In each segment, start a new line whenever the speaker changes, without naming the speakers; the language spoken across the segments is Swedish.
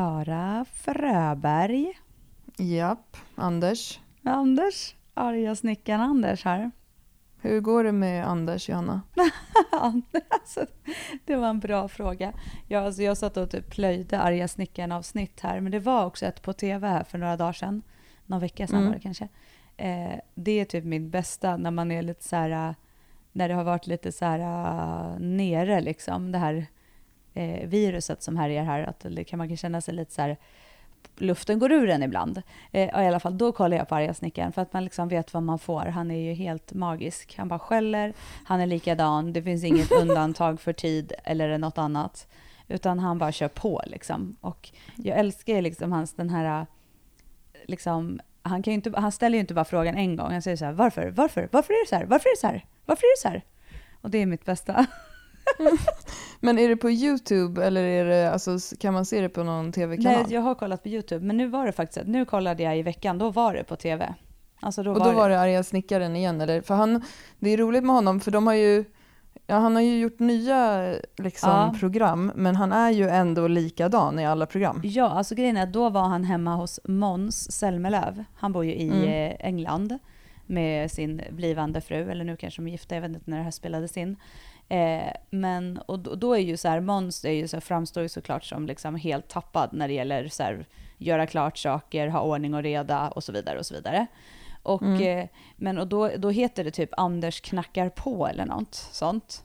Klara Fröberg.
Japp, Anders.
Anders, arga snickaren Anders här.
Hur går det med Anders, Johanna?
alltså, det var en bra fråga. Jag, alltså, jag satt och typ plöjde arga snickaren-avsnitt här, men det var också ett på tv här för några dagar sedan. Någon vecka sedan
Mm.
var det kanske. Eh, det är typ min bästa när man är lite så här, när det har varit lite så här uh, nere liksom, det här eh, viruset som härjar här, att det kan man kan känna sig lite så här, luften går ur en ibland. Eh, I alla fall, då kollar jag på arga snickaren för att man liksom vet vad man får. Han är ju helt magisk. Han bara skäller, han är likadan, det finns inget undantag för tid eller något annat. Utan han bara kör på liksom. Och jag älskar ju liksom hans den här, liksom, han, kan inte, han ställer ju inte bara frågan en gång. Han säger så här, varför, varför, varför är det så här, varför är det så här, varför är det så här? Och det är mitt bästa.
Men är det på YouTube eller är det, alltså, kan man se det på någon tv-kanal?
Nej, jag har kollat på YouTube, men nu var det faktiskt, nu kollade jag i veckan, då var det på tv. Alltså då
och
var
då
det,
var det arga snickaren igen eller? För han, det är roligt med honom för de har ju, ja, han har ju gjort nya liksom,
Ja.
program men han är ju ändå likadan i alla program.
Ja, alltså grejen är att då var han hemma hos Måns Zelmerlöw. Han bor ju i
Mm.
eh, England med sin blivande fru, eller nu kanske de är gifta, jag vet inte när det här spelades in. Eh, men, och då, då är ju så här, Måns är ju så, framstår ju såklart som liksom helt tappad när det gäller så här, göra klart saker, ha ordning och reda och så vidare och så vidare. Och,
Mm.
eh, men, och då, då heter det typ Anders knackar på eller något sånt.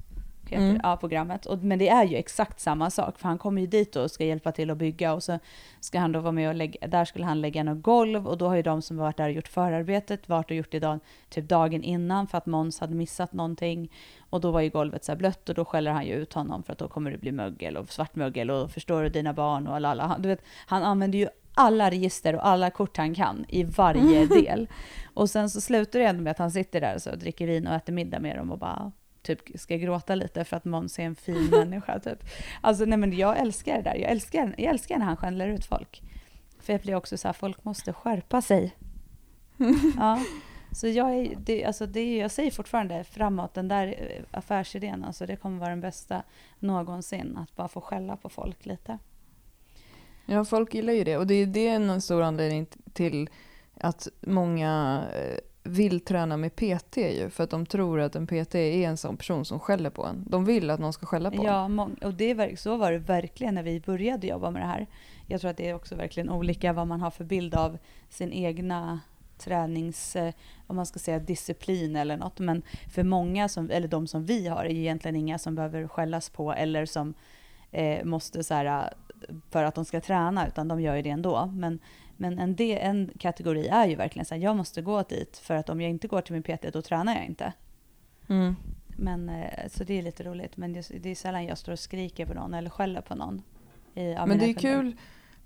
Heter
Mm.
ja, programmet. Och, men det är ju exakt samma sak, för han kommer ju dit och ska hjälpa till att bygga och så ska han då vara med och lägga, där skulle han lägga något golv och då har ju de som varit där och gjort förarbetet varit och gjort det dag, typ dagen innan för att Måns hade missat någonting och då var ju golvet så här blött och då skäller han ju ut honom för att då kommer det bli mögel och svartmögel och förstår du dina barn och alla, du vet, han använder ju alla register och alla kort han kan i varje del. Och sen så slutar det ändå med att han sitter där och så dricker vin och äter middag med dem och bara typ ska gråta lite för att Måns är en fin människa. Typ. Alltså nej men jag älskar det där. Jag älskar, jag älskar när han skäller ut folk. För jag blir också så här, folk måste skärpa sig. ja. Så jag, är, det, alltså det, jag säger fortfarande framåt, den där eh, affärsidén, alltså det kommer vara den bästa någonsin. Att bara få skälla på folk lite.
Ja, folk gillar ju det och det är det är en stor anledning till att många eh, vill träna med PT ju för att de tror att en PT är en sån person som skäller på en. De vill att någon ska skälla på en.
Ja, och det är, så var det verkligen när vi började jobba med det här. Jag tror att det är också verkligen olika vad man har för bild av sin egna tränings, eh, om man ska säga disciplin eller något. Men för många, som, eller de som vi har, är ju egentligen inga som behöver skällas på eller som eh, måste så här, för att de ska träna, utan de gör ju det ändå. Men, men en, del, en kategori är ju verkligen så här, jag måste gå dit för att om jag inte går till min PT då tränar jag inte.
Mm.
Men, eh, så det är lite roligt. Men det, det är sällan jag står och skriker på någon eller skäller på någon. I,
Men det är
kunder.
kul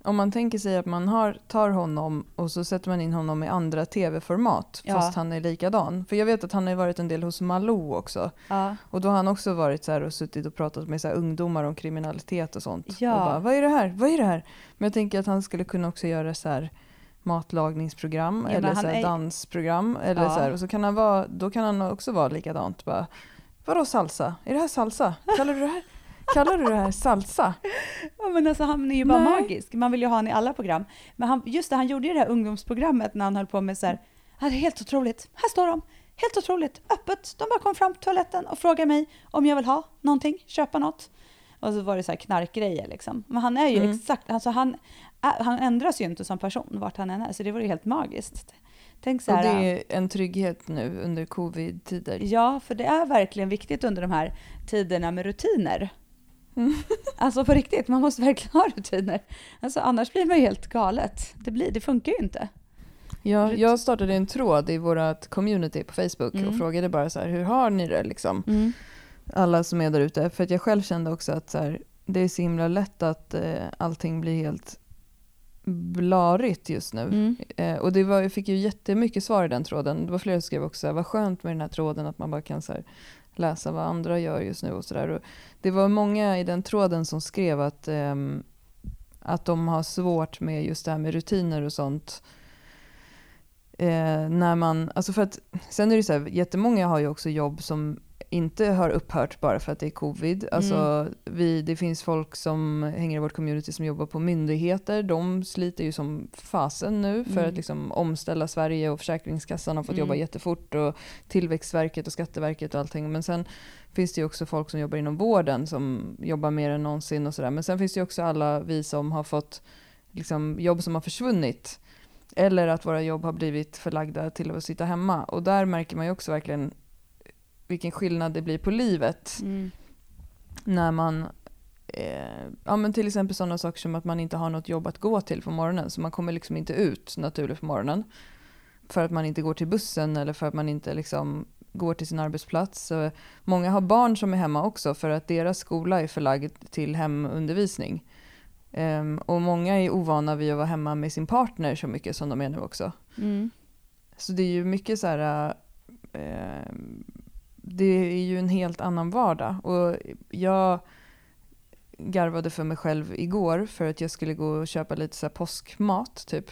om man tänker sig att man har, tar honom och så sätter man in honom i andra tv-format
Ja.
fast han är likadan. För jag vet att han har varit en del hos Malou också.
Ja,
Och då har han också varit så här och suttit och pratat med så här ungdomar om kriminalitet och sånt.
Ja.
Och bara, vad är det här? Vad är det här? Men jag tänker att han skulle kunna också göra så här matlagningsprogram
Ja,
eller så
är-
dansprogram. Eller
Ja.
så här, och så kan han vara, då kan han också vara likadant. Bara, Vadå salsa? Är det här salsa? Kallar du det här, kallar du det här salsa?
ja men alltså han är ju bara
Nej.
magisk. Man vill ju ha honom i alla program. Men han, just det, han gjorde ju det här ungdomsprogrammet när han höll på med så här, "Ja, det är helt otroligt, här står de, helt otroligt, öppet. De bara kom fram till toaletten och frågade mig om jag vill ha någonting, köpa något. Och så var det så här knarkgrejer liksom. Men han är ju
Mm.
exakt, alltså han, han ändras ju inte som person vart han än är, så det var ju helt magiskt. Tänk så
Och
här,
det är en trygghet nu under covid-tider.
Ja, för det är verkligen viktigt under de här tiderna med rutiner.
Mm.
Alltså på riktigt, man måste verkligen ha rutiner. Alltså annars blir man ju helt galet. Det, blir, det funkar ju inte.
Ja, jag startade en tråd i vårt community på Facebook
Mm.
och frågade bara så här, hur har ni det liksom? alla som är där ute. För att jag själv kände också att så här, det är så himla lätt att eh, allting blir helt blarigt just nu.
Mm.
Eh, och det var, jag fick ju jättemycket svar i den tråden. Det var flera som skrev också, vad skönt med den här tråden att man bara kan så här, läsa vad andra gör just nu och sådär. Det var många i den tråden som skrev att, ehm, att de har svårt med just det här med rutiner och sånt. Eh, när man, alltså för att, sen är det så här, jättemånga har ju också jobb som inte har upphört bara för att det är covid. Alltså,
Mm.
vi, det finns folk som hänger i vårt community som jobbar på myndigheter. De sliter ju som fasen nu för
Mm.
att liksom omställa Sverige och Försäkringskassan har fått
Mm.
jobba jättefort och Tillväxtverket och Skatteverket och allting. Men sen finns det ju också folk som jobbar inom vården som jobbar mer än någonsin och sådär. Men sen finns det ju också alla vi som har fått liksom, jobb som har försvunnit. Eller att våra jobb har blivit förlagda till att sitta hemma. Och där märker man ju också verkligen vilken skillnad det blir på livet
Mm.
när man eh, ja, men till exempel sådana saker som att man inte har något jobb att gå till på morgonen så man kommer liksom inte ut naturligt på morgonen för att man inte går till bussen eller för att man inte liksom går till sin arbetsplats. Så många har barn som är hemma också för att deras skola är förlagd till hemundervisning. Ehm, och många är ovana vid att vara hemma med sin partner så mycket som de är nu också.
Mm.
Så det är ju mycket så här... Eh, det är ju en helt annan vardag. Och jag garvade för mig själv igår för att jag skulle gå och köpa lite så påskmat typ.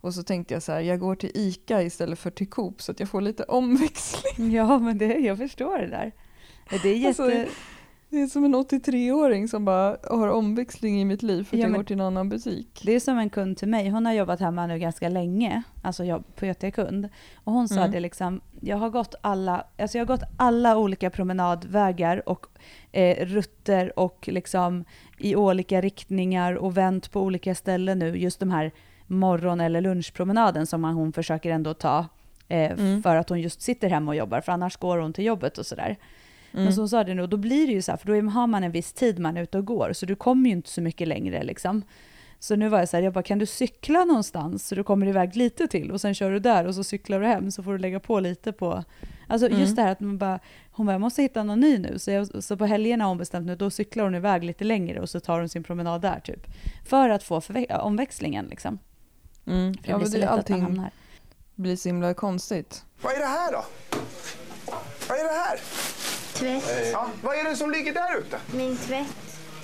Och så tänkte jag så här, jag går till ICA istället för till Coop så att jag får lite omväxling.
Ja, men det, jag förstår det där. Det är jätte...
Alltså, Det är som en 83-åring som bara har omväxling i mitt liv för att
Ja,
jag går till en annan butik.
Det är som en kund till mig, hon har jobbat hemma nu ganska länge, alltså jobb, PT-kund. Och hon sa
Mm.
det liksom, jag har gått alla, alltså jag har gått alla olika promenadvägar och eh, rutter och liksom i olika riktningar och vänt på olika ställen nu, just de här morgon eller lunchpromenaden som hon försöker ändå ta eh,
Mm.
för att hon just sitter hemma och jobbar, för annars går hon till jobbet och sådär.
Mm.
Men så hon sa det nu, och då blir det ju så här, för då har man en viss tid man är ute och går, så du kommer ju inte så mycket längre liksom. Så nu var jag så här, jag bara, kan du cykla någonstans så du kommer iväg lite till och sen kör du där och så cyklar du hem så får du lägga på lite på... Alltså
Mm.
just det här att man bara, hon bara, jag måste hitta någon ny nu. Så, jag, så på helgerna har hon bestämt nu, då cyklar hon iväg lite längre och så tar hon sin promenad där typ. För att få omväxlingen liksom.
Mm.
För det
Ja,
blir så
det,
lätt att man
allting
hamnar.
blir så himla konstigt.
Vad är det här då? Vad är det här?
Tvätt.
Ja, vad är det som ligger där ute?
Min tvätt.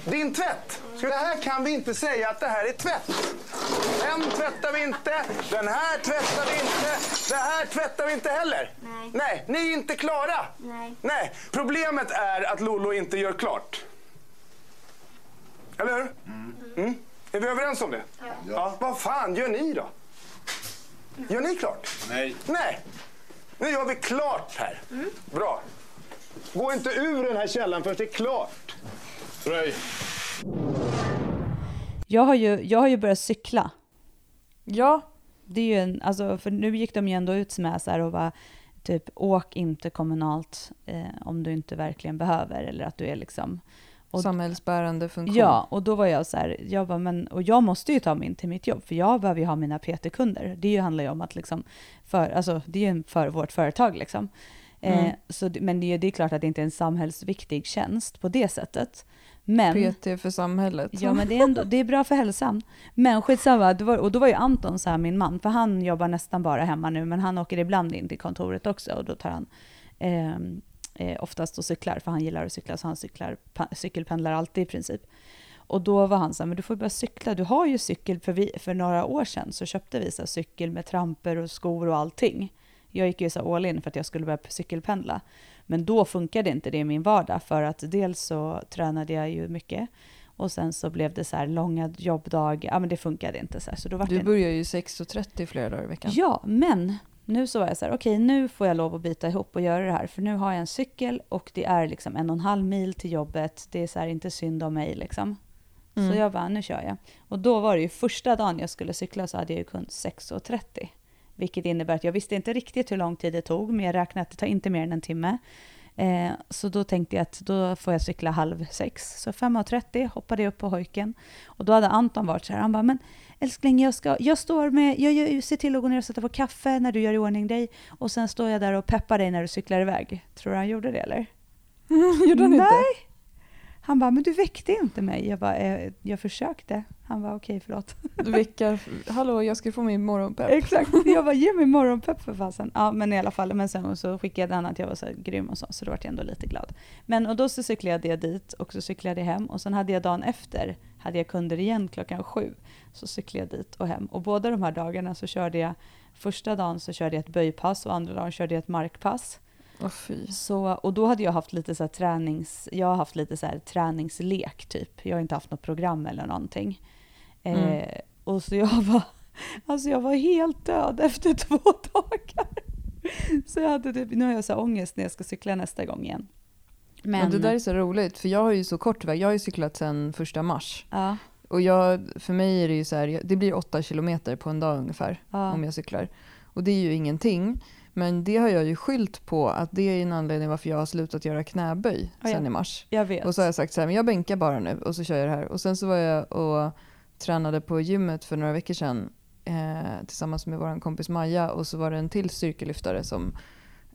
Din tvätt. Så det här kan vi inte säga att det här är tvätt. Den tvättar vi inte, den här tvättar vi inte, det här tvättar vi inte heller.
Nej.
Nej, ni är inte klara.
Nej.
Nej, problemet är att Lolo inte gör klart. Eller hur? Mm. Är vi överens om det? Ja. Vad fan gör ni då? Gör ni klart?
Nej.
Nej. Nu gör vi klart här. Bra. Gå inte ur den här källan förrän det är klart.
Röj.
Jag har, ju, jag har ju börjat cykla.
Ja,
Det är ju en, alltså, för nu gick de ju ändå ut med så här och var typ åk inte kommunalt eh, om du inte verkligen behöver eller att du är liksom Och-
samhällsbärande funktion.
Ja, och då var jag så här, jag bara, men, och jag måste ju ta mig in till mitt jobb, för jag behöver ju ha mina PT-kunder. Det ju handlar ju om att liksom, för, alltså det är ju för vårt företag liksom. Eh,
Mm.
så, men det, är- det är klart att det inte är en samhällsviktig tjänst på det sättet. Men,
PT för samhället.
ja, men det, är ändå, det är bra för hälsan. Men skitsamma, det var, och då var ju Anton så här, min man, för han jobbar nästan bara hemma nu, men han åker ibland in till kontoret också och då tar han ehm, eh, oftast och cyklar, för han gillar att cykla, så han cyklar, cykelpendlar alltid i princip. Och då var han så här, men du får börja cykla, du har ju cykel, för, vi, för några år sedan så köpte vi så cykel med tramper och skor och allting. Jag gick ju så all in för att jag skulle börja cykelpendla. Men då funkade inte det i min vardag, för att dels så tränade jag ju mycket, och sen så blev det så här långa jobbdagar, ja men det funkade inte så här, så då var
Du börjar ju 6.30 flera dagar i veckan.
Ja, men nu så var jag så här, okej nu får jag lov att bita ihop och göra det här, för nu har jag en cykel och det är liksom en och en halv mil till jobbet, det är så här inte synd om mig liksom.
Mm.
Så jag bara, nu kör jag. Och då var det ju första dagen jag skulle cykla så hade jag ju kunnat 6.30. Vilket innebär att jag visste inte riktigt hur lång tid det tog, men jag räknade att det tar inte mer än en timme. Eh, så då tänkte jag att då får jag cykla halv sex. Så 5.30 hoppade jag upp på hojken. Och då hade Anton varit så här, han bara, men älskling, jag, ska, jag står med, jag gör, ser till att gå ner och sätta på kaffe när du gör i ordning dig. Och sen står jag där och peppar dig när du cyklar iväg. Tror du han gjorde det eller?
Gjorde han
Nej.
inte?
Han bara, men du väckte inte mig. Jag bara, eh, jag försökte. Han var okej, förlåt.
Du väckar, hallå jag ska få min morgonpepp.
Exakt. Jag bara, ge mig morgonpepp för fasen. Ja, men i alla fall. Men sen så skickade han att jag var så grym och så, så då var jag ändå lite glad. Men och då så cyklade jag dit och så cyklade jag hem och sen hade jag dagen efter, hade jag kunder igen klockan sju. Så cyklade jag dit och hem. Och båda de här dagarna så körde jag, första dagen så körde jag ett böjpass och andra dagen körde jag ett markpass.
Fy.
Så, och då hade jag haft lite så tränings, jag har haft lite så träningslek typ. Jag har inte haft något program eller någonting.
Mm.
Eh, och så jag var, alltså jag var helt död efter två dagar. Så jag hade typ, nu har jag så ångest när jag ska cykla nästa gång igen. Men,
Men det där är så roligt, för jag har ju så kort väg. Jag har ju cyklat sedan första mars.
ja,
Och jag, för mig är det ju så här, det blir åtta kilometer på en dag ungefär
ja,
om jag cyklar. Och det är ju ingenting. Men det har jag ju skylt på att det är en anledning varför jag har slutat göra knäböj
Ja, ja.
sen i mars.
jag vet.
Och så har jag sagt så här, men jag bänkar bara nu och så kör jag det här. Och sen så var jag och tränade på gymmet för några veckor sedan eh, tillsammans med vår kompis Maja och så var det en till styrkelyftare som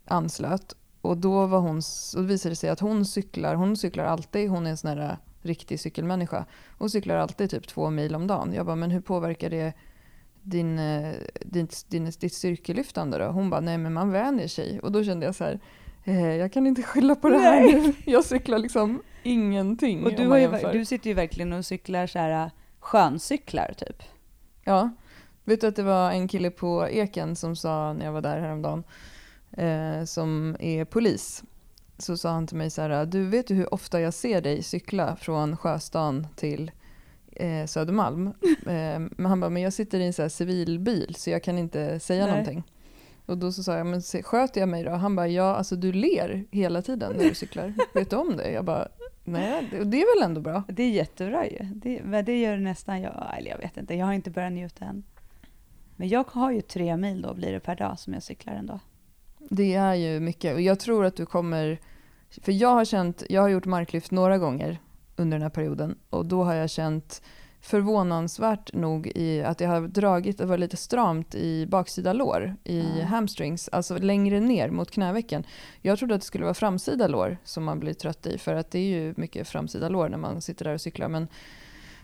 anslöt. Och då var hon, och det visade sig att hon cyklar, hon cyklar alltid, hon är en sån här riktig cykelmänniska. Hon cyklar alltid typ två mil om dagen. Jag bara, men hur påverkar det din, eh, din, din, ditt styrkelyftande då? Hon bara, nej men man vänjer sig. Och då kände jag så här, eh, jag kan inte skylla på det här nu. Jag cyklar liksom ingenting.
och du, ju, du sitter ju verkligen och cyklar så här äh, sköncyklar typ.
Ja. Vet du att det var en kille på Eken som sa när jag var där häromdagen, eh, som är polis. Så sa han till mig så här, du vet ju hur ofta jag ser dig cykla från Sjöstan till eh, Södermalm. Eh, men han bara, men jag sitter i en så civilbil så jag kan inte säga
Nej.
någonting. Och då så sa jag, men sköter jag mig då? Han bara, ja alltså du ler hela tiden när du cyklar. vet du om det? Jag bara, nej, det, det är väl ändå bra.
Det är jättebra ju. Det, det gör nästan jag, eller jag vet inte, jag har inte börjat njuta än. Men jag har ju tre mil då blir det per dag som jag cyklar ändå.
Det är ju mycket och jag tror att du kommer, för jag har känt, jag har gjort marklyft några gånger under den här perioden och då har jag känt förvånansvärt nog i att jag har dragit, det var lite stramt i baksida lår, i
Ja.
hamstrings, alltså längre ner mot knävecken. Jag trodde att det skulle vara framsida lår som man blir trött i för att det är ju mycket framsida lår när man sitter där och cyklar men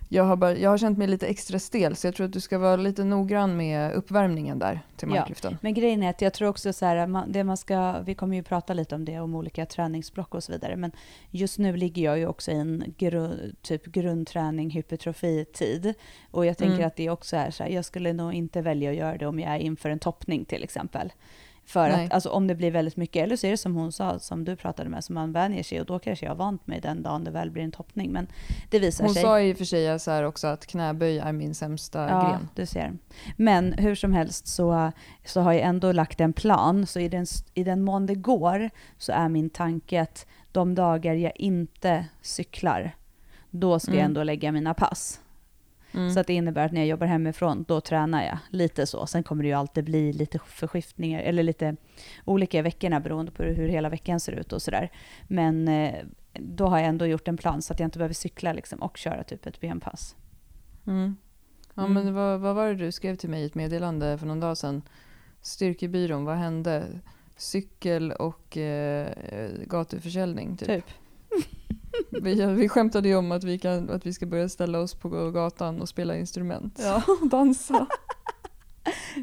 jag har, bara, jag har känt mig lite extra stel så jag tror att du ska vara lite noggrann med uppvärmningen där till
Ja.
marklyften.
Men grejen är att jag tror också så här, man, det man ska, vi kommer ju prata lite om det, om olika träningsblock och så vidare, men just nu ligger jag ju också i en gru, typ grundträning, hypertrofi-tid. Och jag tänker
Mm.
att det också är så här, jag skulle nog inte välja att göra det om jag är inför en toppning till exempel. För
Nej.
att alltså, om det blir väldigt mycket, eller så är det som hon sa, som du pratade med, som man vänjer sig och då kanske jag har vant mig den dagen det väl blir en toppning. Men det visar
Hon
sig.
sa i och för sig så också att knäböj är min sämsta
Ja,
gren.
du ser. Men hur som helst så, så har jag ändå lagt en plan. Så i den, i den mån det går så är min tanke att de dagar jag inte cyklar, då ska jag
Mm.
ändå lägga mina pass.
Mm.
Så att det innebär att när jag jobbar hemifrån, då tränar jag lite så. Sen kommer det ju alltid bli lite förskiftningar, eller lite olika i veckorna beroende på hur hela veckan ser ut och sådär. Men eh, då har jag ändå gjort en plan så att jag inte behöver cykla liksom, och köra typ ett benpass.
Mm. Ja,
Mm.
men vad, vad var det du skrev till mig i ett meddelande för någon dag sedan? Styrkebyrån, vad hände? Cykel och eh, gatuförsäljning typ.
Typ.
Vi, vi skämtade ju om att vi, kan, att vi ska börja ställa oss på gatan och spela instrument.
Ja.
och dansa.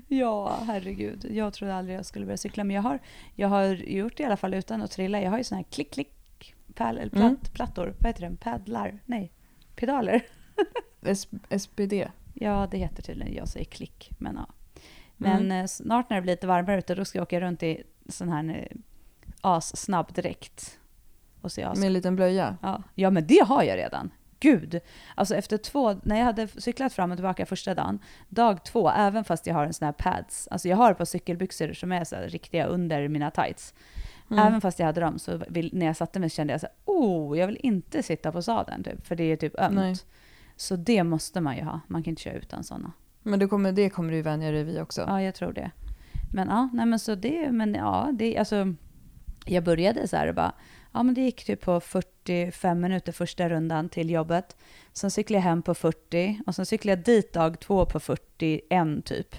Ja, herregud. Jag trodde aldrig jag skulle börja cykla, men jag har, jag har gjort det i alla fall utan att trilla. Jag har ju såna här klick, klick, pal, platt,
Mm.
plattor. Vad heter det? Paddlar? Nej, pedaler.
S- SPD.
Ja, det heter tydligen, jag säger klick, men ja. Men
Mm.
eh, snart när det blir lite varmare ute, då ska jag åka runt i sån här eh, assnabb dräkt. Och se.
Med en liten blöja.
Ja. ja, men det har jag redan. Gud! Alltså efter två, när jag hade cyklat fram och tillbaka första dagen, dag två, även fast jag har en sån här pads, alltså jag har ett par cykelbyxor som är så riktiga under mina tights.
Mm.
Även fast jag hade dem så vill, när jag satte mig kände jag så här, oh, jag vill inte sitta på sadeln typ, för det är typ ömt.
Nej.
Så det måste man ju ha, man kan inte köra utan sådana.
Men det kommer, det kommer du vänja dig vid också.
Ja, jag tror det. Men ja, nej men så det, men ja, det, alltså, jag började så här och bara, ja men det gick typ på 45 minuter första rundan till jobbet. Sen cyklade jag hem på 40 och sen cyklade jag dit dag två på 41 typ.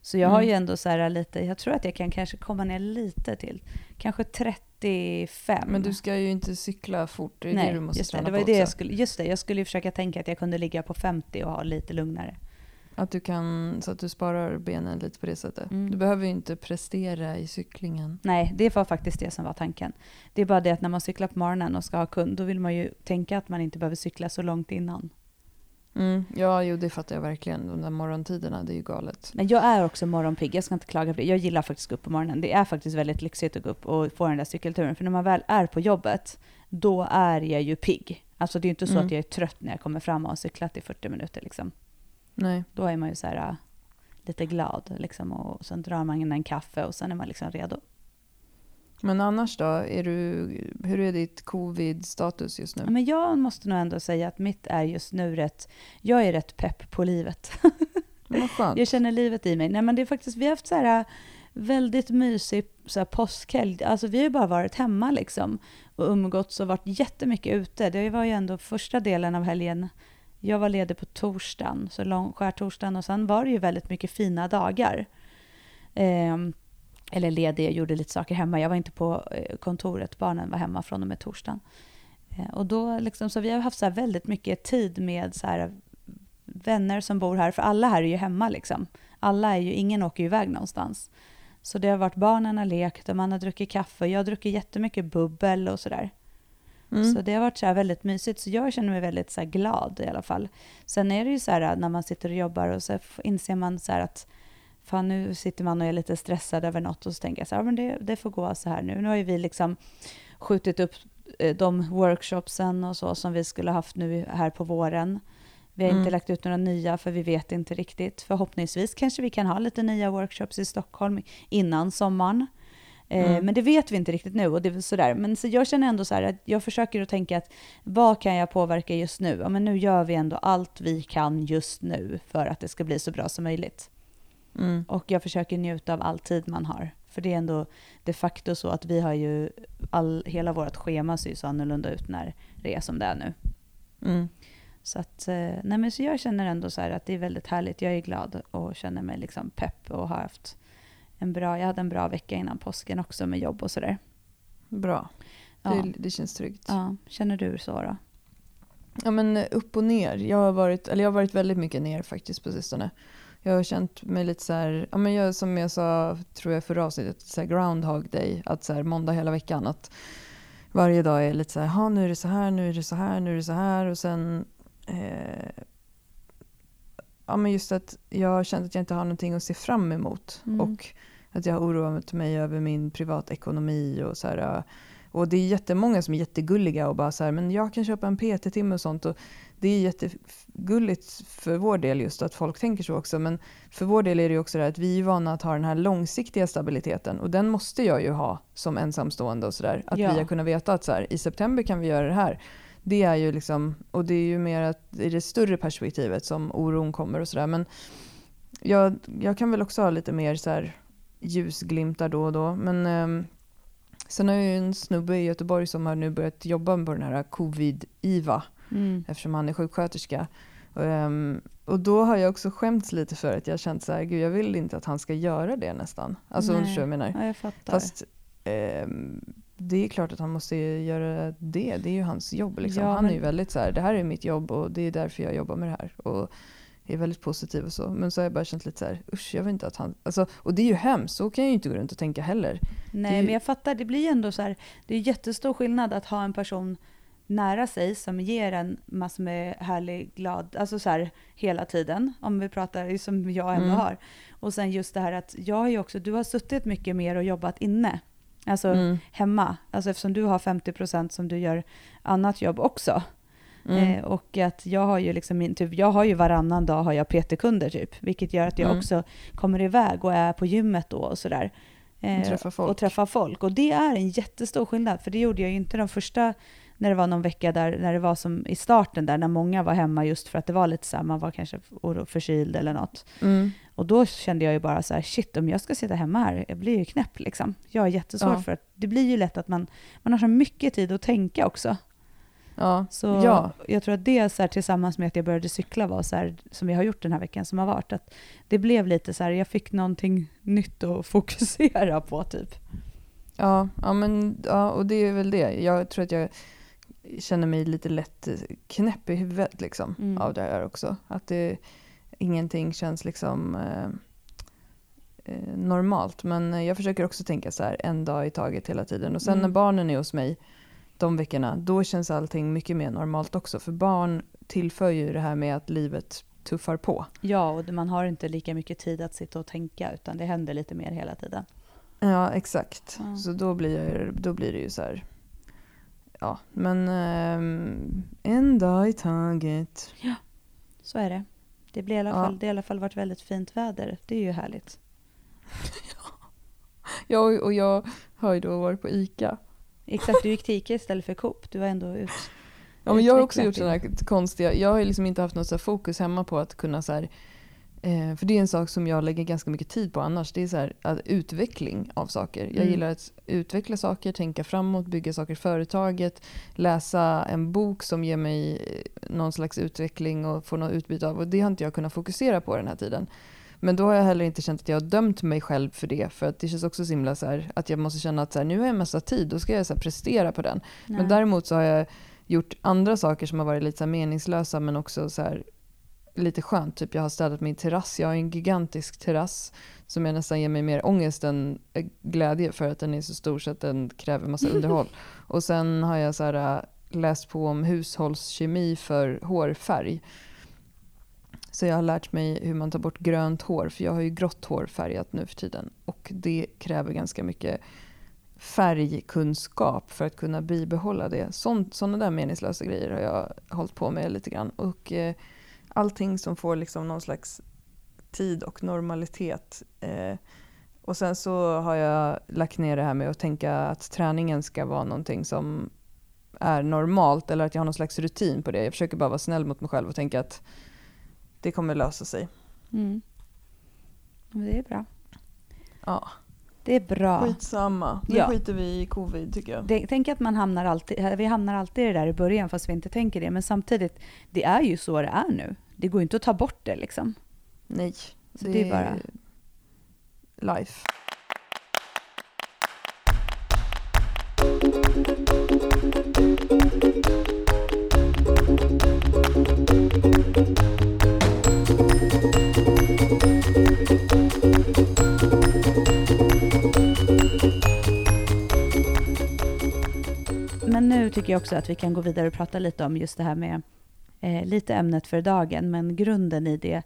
Så jag har
Mm.
ju ändå så här lite, jag tror att jag kan kanske komma ner lite till, kanske 35.
Men du ska ju inte cykla fort, det är
Nej,
det du måste
just det,
träna
det var
på
det jag
också.
skulle, just det, jag skulle ju försöka tänka att jag kunde ligga på 50 och ha lite lugnare.
Att du kan, så att du sparar benen lite på det sättet.
Mm.
Du behöver ju inte prestera i cyklingen.
Nej, det var faktiskt det som var tanken. Det är bara det att när man cyklar på morgonen och ska ha kund, då vill man ju tänka att man inte behöver cykla så långt innan.
Mm. Ja, jo det fattar jag verkligen. De där morgontiderna, det är ju galet.
Men jag är också morgonpigg, jag ska inte klaga på det. Jag gillar faktiskt att gå upp på morgonen. Det är faktiskt väldigt lyxigt att gå upp och få den där cykelturen. För när man väl är på jobbet, då är jag ju pigg. Alltså det är ju inte så
Mm.
att jag är trött när jag kommer fram och har cyklat i 40 minuter liksom.
Nej.
Då är man ju så här äh, lite glad liksom och sen drar man in en kaffe och sen är man liksom redo.
Men annars då? Är du, hur är ditt covid-status just nu?
Ja, Men jag måste nog ändå säga att mitt är just nu rätt, jag är rätt pepp på livet.
Men Vad skönt.
Jag känner livet i mig. Nej men det är faktiskt, vi har haft så här äh, väldigt mysig så här påskhelg. Alltså vi har ju bara varit hemma liksom och umgåtts och varit jättemycket ute. Det var ju ändå första delen av helgen. Jag var ledig på torsdagen, så lång skärtorsdagen och sen var det ju väldigt mycket fina dagar. Eh, eller ledig, jag gjorde lite saker hemma. Jag var inte på eh, kontoret, barnen var hemma från och med torsdagen. Eh, och då liksom, så vi har haft så här väldigt mycket tid med så här vänner som bor här, för alla här är ju hemma liksom. Alla är ju, ingen åker ju iväg någonstans. Så det har varit barnen har lekt och man har druckit kaffe. Jag har druckit jättemycket bubbel och sådär.
Mm.
Så det har varit så här väldigt mysigt. Så jag känner mig väldigt så glad i alla fall. Sen är det ju så här när man sitter och jobbar och så inser man så att fan nu sitter man och är lite stressad över något och så tänker jag så här, ja, men det, det får gå så här nu. Nu har ju vi liksom skjutit upp eh, de workshopsen och så som vi skulle haft nu här på våren. Vi har inte
Mm.
lagt ut några nya för vi vet inte riktigt. Förhoppningsvis kanske vi kan ha lite nya workshops i Stockholm innan sommaren. Eh,
Mm.
Men det vet vi inte riktigt nu. Och det är sådär. Men så jag känner ändå så här att jag försöker att tänka att vad kan jag påverka just nu? Ja, men nu gör vi ändå allt vi kan just nu för att det ska bli så bra som möjligt.
Mm.
Och jag försöker njuta av all tid man har. För det är ändå de facto så att vi har ju, all, hela vårt schema ser ju så annorlunda ut när det är som det är nu.
Mm.
Så, att, eh, nej men så jag känner ändå så här att det är väldigt härligt. Jag är glad och känner mig liksom pepp och har haft en bra, jag hade en bra vecka innan påsken också med jobb och sådär.
Bra.
Ja.
Det, det känns tryggt.
ja, känner du så då?
Ja men upp och ner. Jag har varit, eller jag har varit väldigt mycket ner faktiskt på sistone. Jag har känt mig lite så här, ja men jag, som jag sa tror jag förra avsnittet, så här groundhog day, att så här måndag hela veckan, att varje dag är lite så här, "Ha, nu är det så här, nu är det så här, nu är det så här och sen eh, ja men just att jag har känt att jag inte har någonting att se fram emot
Mm.
och att jag har oroat mig över min privatekonomi och så här, och det är jättemånga som är jättegulliga och bara så här, men jag kan köpa en PT-timme och sånt. Och det är jättegulligt för vår del just att folk tänker så också. Men för vår del är det också det här att vi är vana att ha den här långsiktiga stabiliteten. Och den måste jag ju ha som ensamstående och sådär. Att
Ja.
vi har kunnat veta att så här, i september kan vi göra det här. Det är ju liksom, och det är ju mer att i det större perspektivet som oron kommer och sådär. Men jag, jag kan väl också ha lite mer så här ljusglimtar då och då. Men ehm, sen har jag ju en snubbe i Göteborg som har nu börjat jobba på den här covid-IVA
Mm.
eftersom han är sjuksköterska. Ehm, och då har jag också skämts lite för att jag känt så här, gud jag vill inte att han ska göra det nästan. Alltså om du
Nej.
förstår vad jag menar.
Ja, jag fattar.
Fast ehm, det är klart att han måste göra det. Det är ju hans jobb. Liksom.
Ja,
han är ju
men-
väldigt så här, det här är mitt jobb och det är därför jag jobbar med det här. Och är väldigt positiv och så. Men så har jag bara känt lite så här, usch jag vill inte att han... Alltså, och det är ju hemskt, så kan jag ju inte gå runt och tänka heller.
Nej,
är-
men jag fattar. Det blir ju ändå så här, det är jättestor skillnad att ha en person nära sig som ger en massor med härlig, glad, alltså så här hela tiden, om vi pratar som jag ändå
Mm.
har. Och sen just det här att jag har ju också, du har suttit mycket mer och jobbat inne, alltså
Mm.
hemma, alltså eftersom du har 50% som du gör annat jobb också.
Mm.
Eh, och att jag har ju liksom min, typ, jag har ju varannan dag har jag PT-kunder typ, vilket gör att jag
Mm.
också kommer iväg och är på gymmet då och sådär. Eh,
Och träffar folk.
Och träffar folk. Och det är en jättestor skillnad, för det gjorde jag ju inte de första, när det var någon vecka där, när det var som i starten där, när många var hemma just för att det var lite så här, man var kanske förkyld eller något.
Mm.
Och då kände jag ju bara så här, shit om jag ska sitta hemma här, jag blir ju knäpp liksom. Jag är jättesvårt
Ja.
för att det blir ju lätt att man, man har så mycket tid att tänka också.
Ja.
Så
ja.
jag tror att det så här, tillsammans med att jag började cykla var så här, som vi har gjort den här veckan som har varit, att det blev lite så här, jag fick någonting nytt att fokusera på typ.
Ja, ja, men, ja, och det är väl det. Jag tror att jag känner mig lite lätt knäpp i huvudet liksom,
Mm.
av det här också. Att det, ingenting känns liksom eh, eh, normalt. Men jag försöker också tänka så här en dag i taget hela tiden. Och sen
Mm.
när barnen är hos mig, de veckorna, då känns allting mycket mer normalt också. För barn tillför ju det här med att livet tuffar på.
Ja, och man har inte lika mycket tid att sitta och tänka utan det händer lite mer hela tiden.
Ja, exakt.
Ja.
Så då blir, då blir det ju så här... Ja, men ehm, en dag i taget.
Så är det. Det, blir i alla
Ja.
fall, det har i alla fall varit väldigt fint väder. Det är ju härligt.
Ja, och jag har ju då varit på ICA.
Exakt, du gick till Ica istället för Coop. Du var ändå ut.
Ja, men jag har också gjort sådana här konstiga, jag har liksom inte haft något så fokus hemma på att kunna så här, eh, för det är en sak som jag lägger ganska mycket tid på annars, det är så här, att utveckling av saker. Jag
Mm.
gillar att utveckla saker, tänka framåt, bygga saker i företaget, läsa en bok som ger mig eh, någon slags utveckling och få något utbyte av och det har inte jag kunnat fokusera på den här tiden. Men då har jag heller inte känt att jag har dömt mig själv för det. För att det känns också så himla så här, att jag måste känna att så här, nu har jag massa tid, då ska jag så här, prestera på den.
Nej.
Men däremot så har jag gjort andra saker som har varit lite så meningslösa men också så här lite skönt. Typ jag har städat min terrass. Jag har en gigantisk terrass som jag nästan ger mig mer ångest än eh, glädje för att den är så stor så att den kräver massa underhåll. Och sen har jag så här, äh, läst på om hushållskemi för hårfärg. Så jag har lärt mig hur man tar bort grönt hår för jag har ju grått hår färgat nu för tiden och det kräver ganska mycket färgkunskap för att kunna bibehålla det. Sådana där meningslösa grejer har jag hållit på med lite grann. Och eh, allting som får liksom någon slags tid och normalitet. Eh, och sen så har jag lagt ner det här med att tänka att träningen ska vara någonting som är normalt eller att jag har någon slags rutin på det. Jag försöker bara vara snäll mot mig själv och tänka att det kommer lösa sig.
Mm. Det är bra.
Ja,
Det är bra.
skitsamma. Nu
Ja.
skiter vi i covid tycker jag.
Det, tänk att man hamnar alltid, vi hamnar alltid i det där i början fast vi inte tänker det. Men samtidigt, det är ju så det är nu. Det går ju inte att ta bort det liksom.
Nej,
Så det är bara-
life.
Men nu tycker jag också att vi kan gå vidare och prata lite om just det här med eh, lite ämnet för dagen, men grunden i det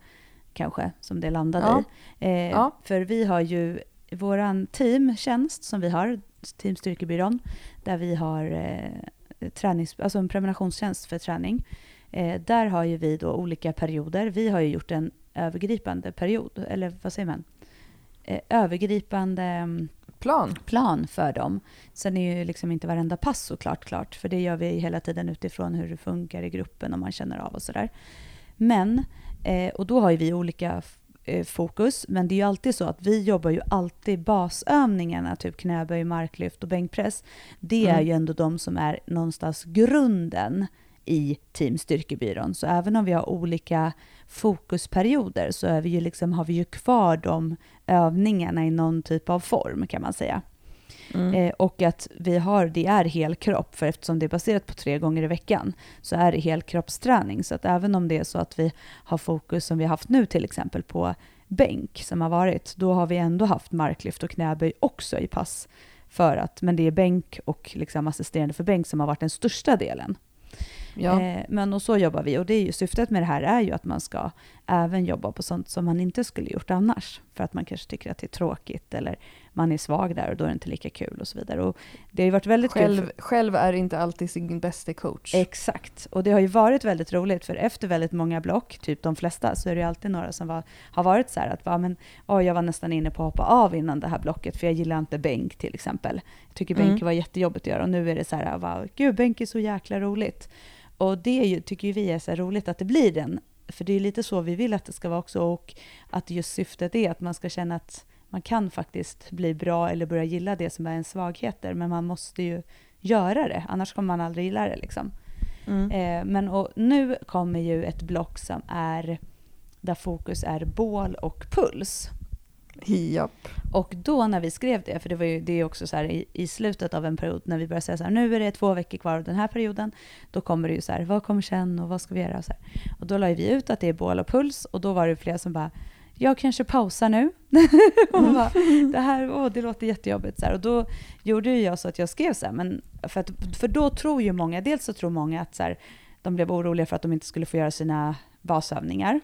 kanske som det landade
Ja.
i. Eh,
Ja.
För vi har ju våran teamtjänst som vi har, Team Styrkebyrån, där vi har eh, tränings, alltså en prenumerationstjänst för träning. Eh, där har ju vi då olika perioder. Vi har ju gjort en övergripande period, eller vad säger man? Eh, övergripande mm,
Plan.
plan för dem. Sen är ju liksom inte varenda pass såklart klart, för det gör vi hela tiden utifrån hur det funkar i gruppen och man känner av och sådär. Men, eh, och då har ju vi olika eh, fokus, men det är ju alltid så att vi jobbar ju alltid basövningarna, typ knäböj, marklyft och bänkpress. Det är
Mm.
ju ändå de som är någonstans grunden i Team Styrkebyrån. Så även om vi har olika fokusperioder så är vi ju liksom, har vi ju kvar de övningarna i någon typ av form kan man säga.
Mm.
Eh, och att vi har, det är helkropp, för eftersom det är baserat på tre gånger i veckan så är det helkroppsträning. Så att även om det är så att vi har fokus som vi har haft nu till exempel på bänk som har varit, då har vi ändå haft marklyft och knäböj också i pass. För att, men det är bänk och liksom assisterande för bänk som har varit den största delen.
Ja.
Eh, men och så jobbar vi och det är ju, syftet med det här är ju att man ska även jobba på sånt som man inte skulle gjort annars. För att man kanske tycker att det är tråkigt eller man är svag där och då är det inte lika kul och så vidare. Och det har varit väldigt kul.
Själv,
För,
själv är inte alltid sin bästa coach.
exakt. Och det har ju varit väldigt roligt för efter väldigt många block, typ de flesta, så är det ju alltid några som var, har varit så här att va, men, oj, jag var nästan inne på att hoppa av innan det här blocket för jag gillar inte bänk till exempel. Jag tycker bänk
Mm.
var jättejobbigt att göra och nu är det så här, va, gud bänk är så jäkla roligt. Och det är ju, tycker ju vi är så roligt att det blir den. För det är lite så vi vill att det ska vara också och att just syftet är att man ska känna att man kan faktiskt bli bra eller börja gilla det som är ens svagheter. Men man måste ju göra det, annars kommer man aldrig gilla det. Liksom.
Mm.
Eh, men och nu kommer ju ett block som är där fokus är bål och puls.
Japp.
Och då när vi skrev det, för det var ju det är också så här i, i slutet av en period när vi började säga så här, nu är det två veckor kvar av den här perioden, då kommer det ju så här, vad kommer sen och vad ska vi göra? Och, så här. och då la ju vi ut att det är bål och puls och då var det flera som bara, jag kanske pausar nu. och bara, det här åh, det låter jättejobbigt. Så här. Och då gjorde ju jag så att jag skrev så här, men för, att, för då tror ju många, dels så tror många att så här, de blev oroliga för att de inte skulle få göra sina basövningar.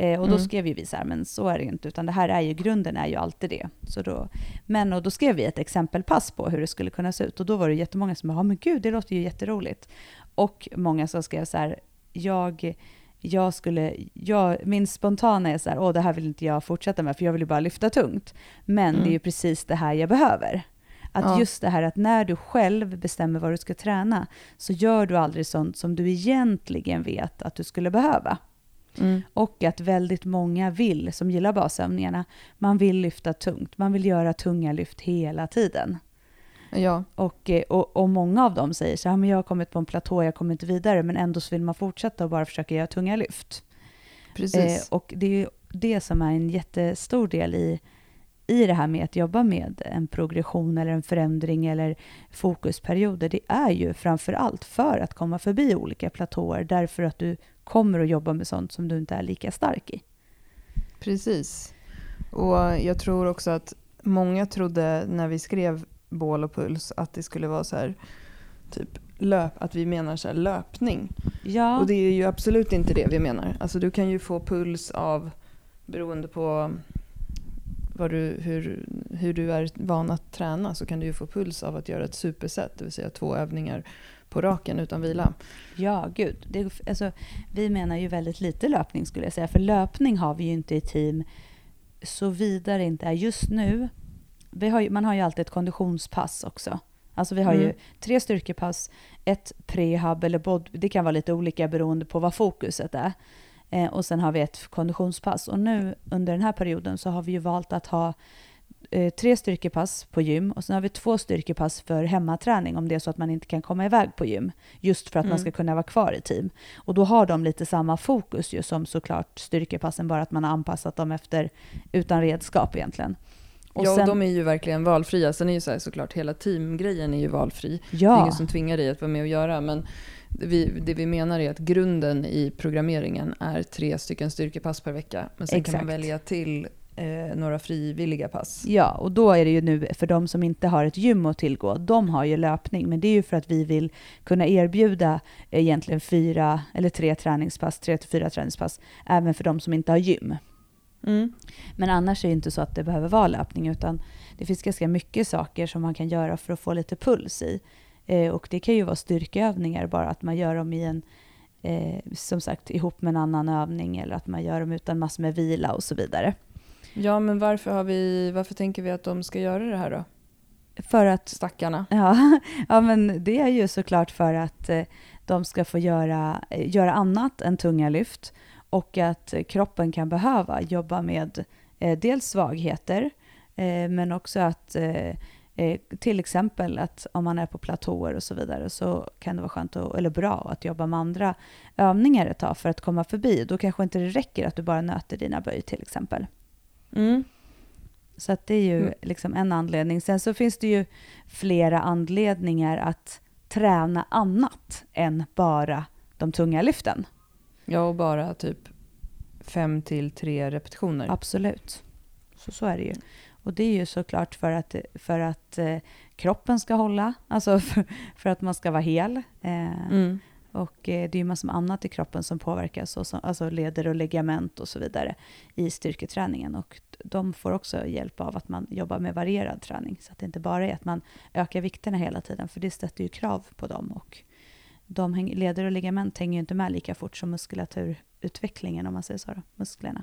Eh, och då
Mm.
skrev ju vi så här, men så är det ju inte, utan det här är ju, grunden är ju alltid det. Så då, men och då skrev vi ett exempelpass på hur det skulle kunna se ut. Och då var det jättemånga som bara, men gud, det låter ju jätteroligt. Och många som skrev så här, jag, jag skulle, jag, min spontana är så här, åh det här vill inte jag fortsätta med, för jag vill ju bara lyfta tungt. Men
Mm.
det är ju precis det här jag behöver. Att
Ja.
just det här att när du själv bestämmer vad du ska träna, så gör du aldrig sånt som du egentligen vet att du skulle behöva.
Mm.
Och att väldigt många vill, som gillar basövningarna, man vill lyfta tungt. Man vill göra tunga lyft hela tiden.
Ja,
Och, eh, och, och många av dem säger så här, men jag har kommit på en platå, jag kommer inte vidare, men ändå så vill man fortsätta och bara försöka göra tunga lyft.
precis.
Eh, och det är ju det som är en jättestor del i, i det här med att jobba med en progression eller en förändring eller fokusperioder. Det är ju framför allt för att komma förbi olika platåer, därför att du kommer att jobba med sånt som du inte är lika stark i.
Precis. Och jag tror också att många trodde när vi skrev bål och puls att det skulle vara så här, typ löp, att vi menar så här löpning.
Ja,
Och det är ju absolut inte det vi menar. Alltså du kan ju få puls av, beroende på vad du, hur, hur du är van att träna, så kan du ju få puls av att göra ett superset, det vill säga två övningar på raken utan vila.
ja gud. Det, alltså, vi menar ju väldigt lite löpning skulle jag säga, för löpning har vi ju inte i team såvida det inte är just nu. Vi har ju, man har ju alltid ett konditionspass också. Alltså vi har ju
Mm.
tre styrkepass, ett prehab eller bod, det kan vara lite olika beroende på vad fokuset är. Eh, och sen har vi ett konditionspass. Och nu under den här perioden så har vi ju valt att ha eh, tre styrkepass på gym och sen har vi två styrkepass för hemmaträning om det är så att man inte kan komma iväg på gym. Just för att man
Mm.
ska kunna vara kvar i team. Och då har de lite samma fokus ju som såklart styrkepassen, bara att man har anpassat dem efter utan redskap egentligen. Och
ja, och
sen-
de är ju verkligen valfria. Sen är ju så här, såklart hela teamgrejen är ju valfri. Det är
Ja,
ingen som tvingar dig att vara med och göra. Men det vi, det vi menar är att grunden i programmeringen är tre stycken styrkepass per vecka. Men sen kan man
Exakt.
välja till eh, några frivilliga pass.
Ja, och då är det ju nu för de som inte har ett gym att tillgå, de har ju löpning, men det är ju för att vi vill kunna erbjuda egentligen fyra eller tre träningspass, tre till fyra träningspass, även för de som inte har gym.
Mm.
Men annars är det inte så att det behöver vara löpning, utan det finns ganska mycket saker som man kan göra för att få lite puls i. Eh, och det kan ju vara styrkeövningar, bara att man gör dem i en, eh, som sagt, ihop med en annan övning, eller att man gör dem utan massor med vila och så vidare.
Ja, men varför, har vi, varför tänker vi att de ska göra det här då?
För att
Stackarna.
Ja, ja, men det är ju såklart för att eh, de ska få göra, eh, göra annat än tunga lyft och att kroppen kan behöva jobba med eh, dels svagheter eh, men också att eh, eh, till exempel att om man är på platåer och så vidare så kan det vara skönt och, eller bra att jobba med andra övningar ett tag för att komma förbi. Då kanske inte det räcker att du bara nöter dina böj till exempel.
Mm.
Så att det är ju
Mm.
liksom en anledning. Sen så finns det ju flera anledningar att träna annat än bara de tunga lyften.
Ja, och bara typ fem till tre repetitioner.
Absolut. Så, så är det ju. Och det är ju såklart för att, för att eh, kroppen ska hålla, alltså för, för att man ska vara hel. Eh,
Mm.
Och eh, det är ju massor med annat i kroppen som påverkas, och som, alltså leder och ligament och så vidare i styrketräningen. Och de får också hjälp av att man jobbar med varierad träning. Så att det inte bara är att man ökar vikterna hela tiden, för det sätter ju krav på dem. Och de häng, leder och ligament hänger ju inte med lika fort som muskulaturutvecklingen, om man säger så, då, musklerna.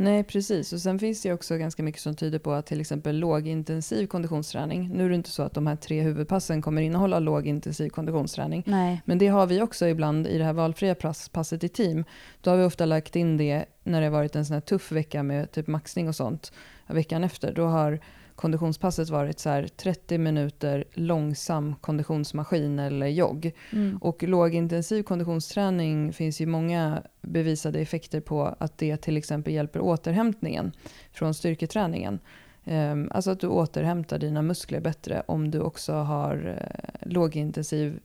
Nej, precis. Och sen finns det också ganska mycket som tyder på att till exempel lågintensiv konditionsträning, nu är det inte så att de här tre huvudpassen kommer innehålla lågintensiv konditionsträning,
Nej,
men det har vi också ibland i det här valfria pass, passet i team. Då har vi ofta lagt in det när det har varit en sån här tuff vecka med typ maxning och sånt. Veckan efter, då har konditionspasset varit så här 30 minuter långsam konditionsmaskin eller jogg.
mm.
Och lågintensiv konditionsträning finns ju många bevisade effekter på att det till exempel hjälper återhämtningen från styrketräningen. Ehm, Alltså att du återhämtar dina muskler bättre om du också har eh, lågintensiv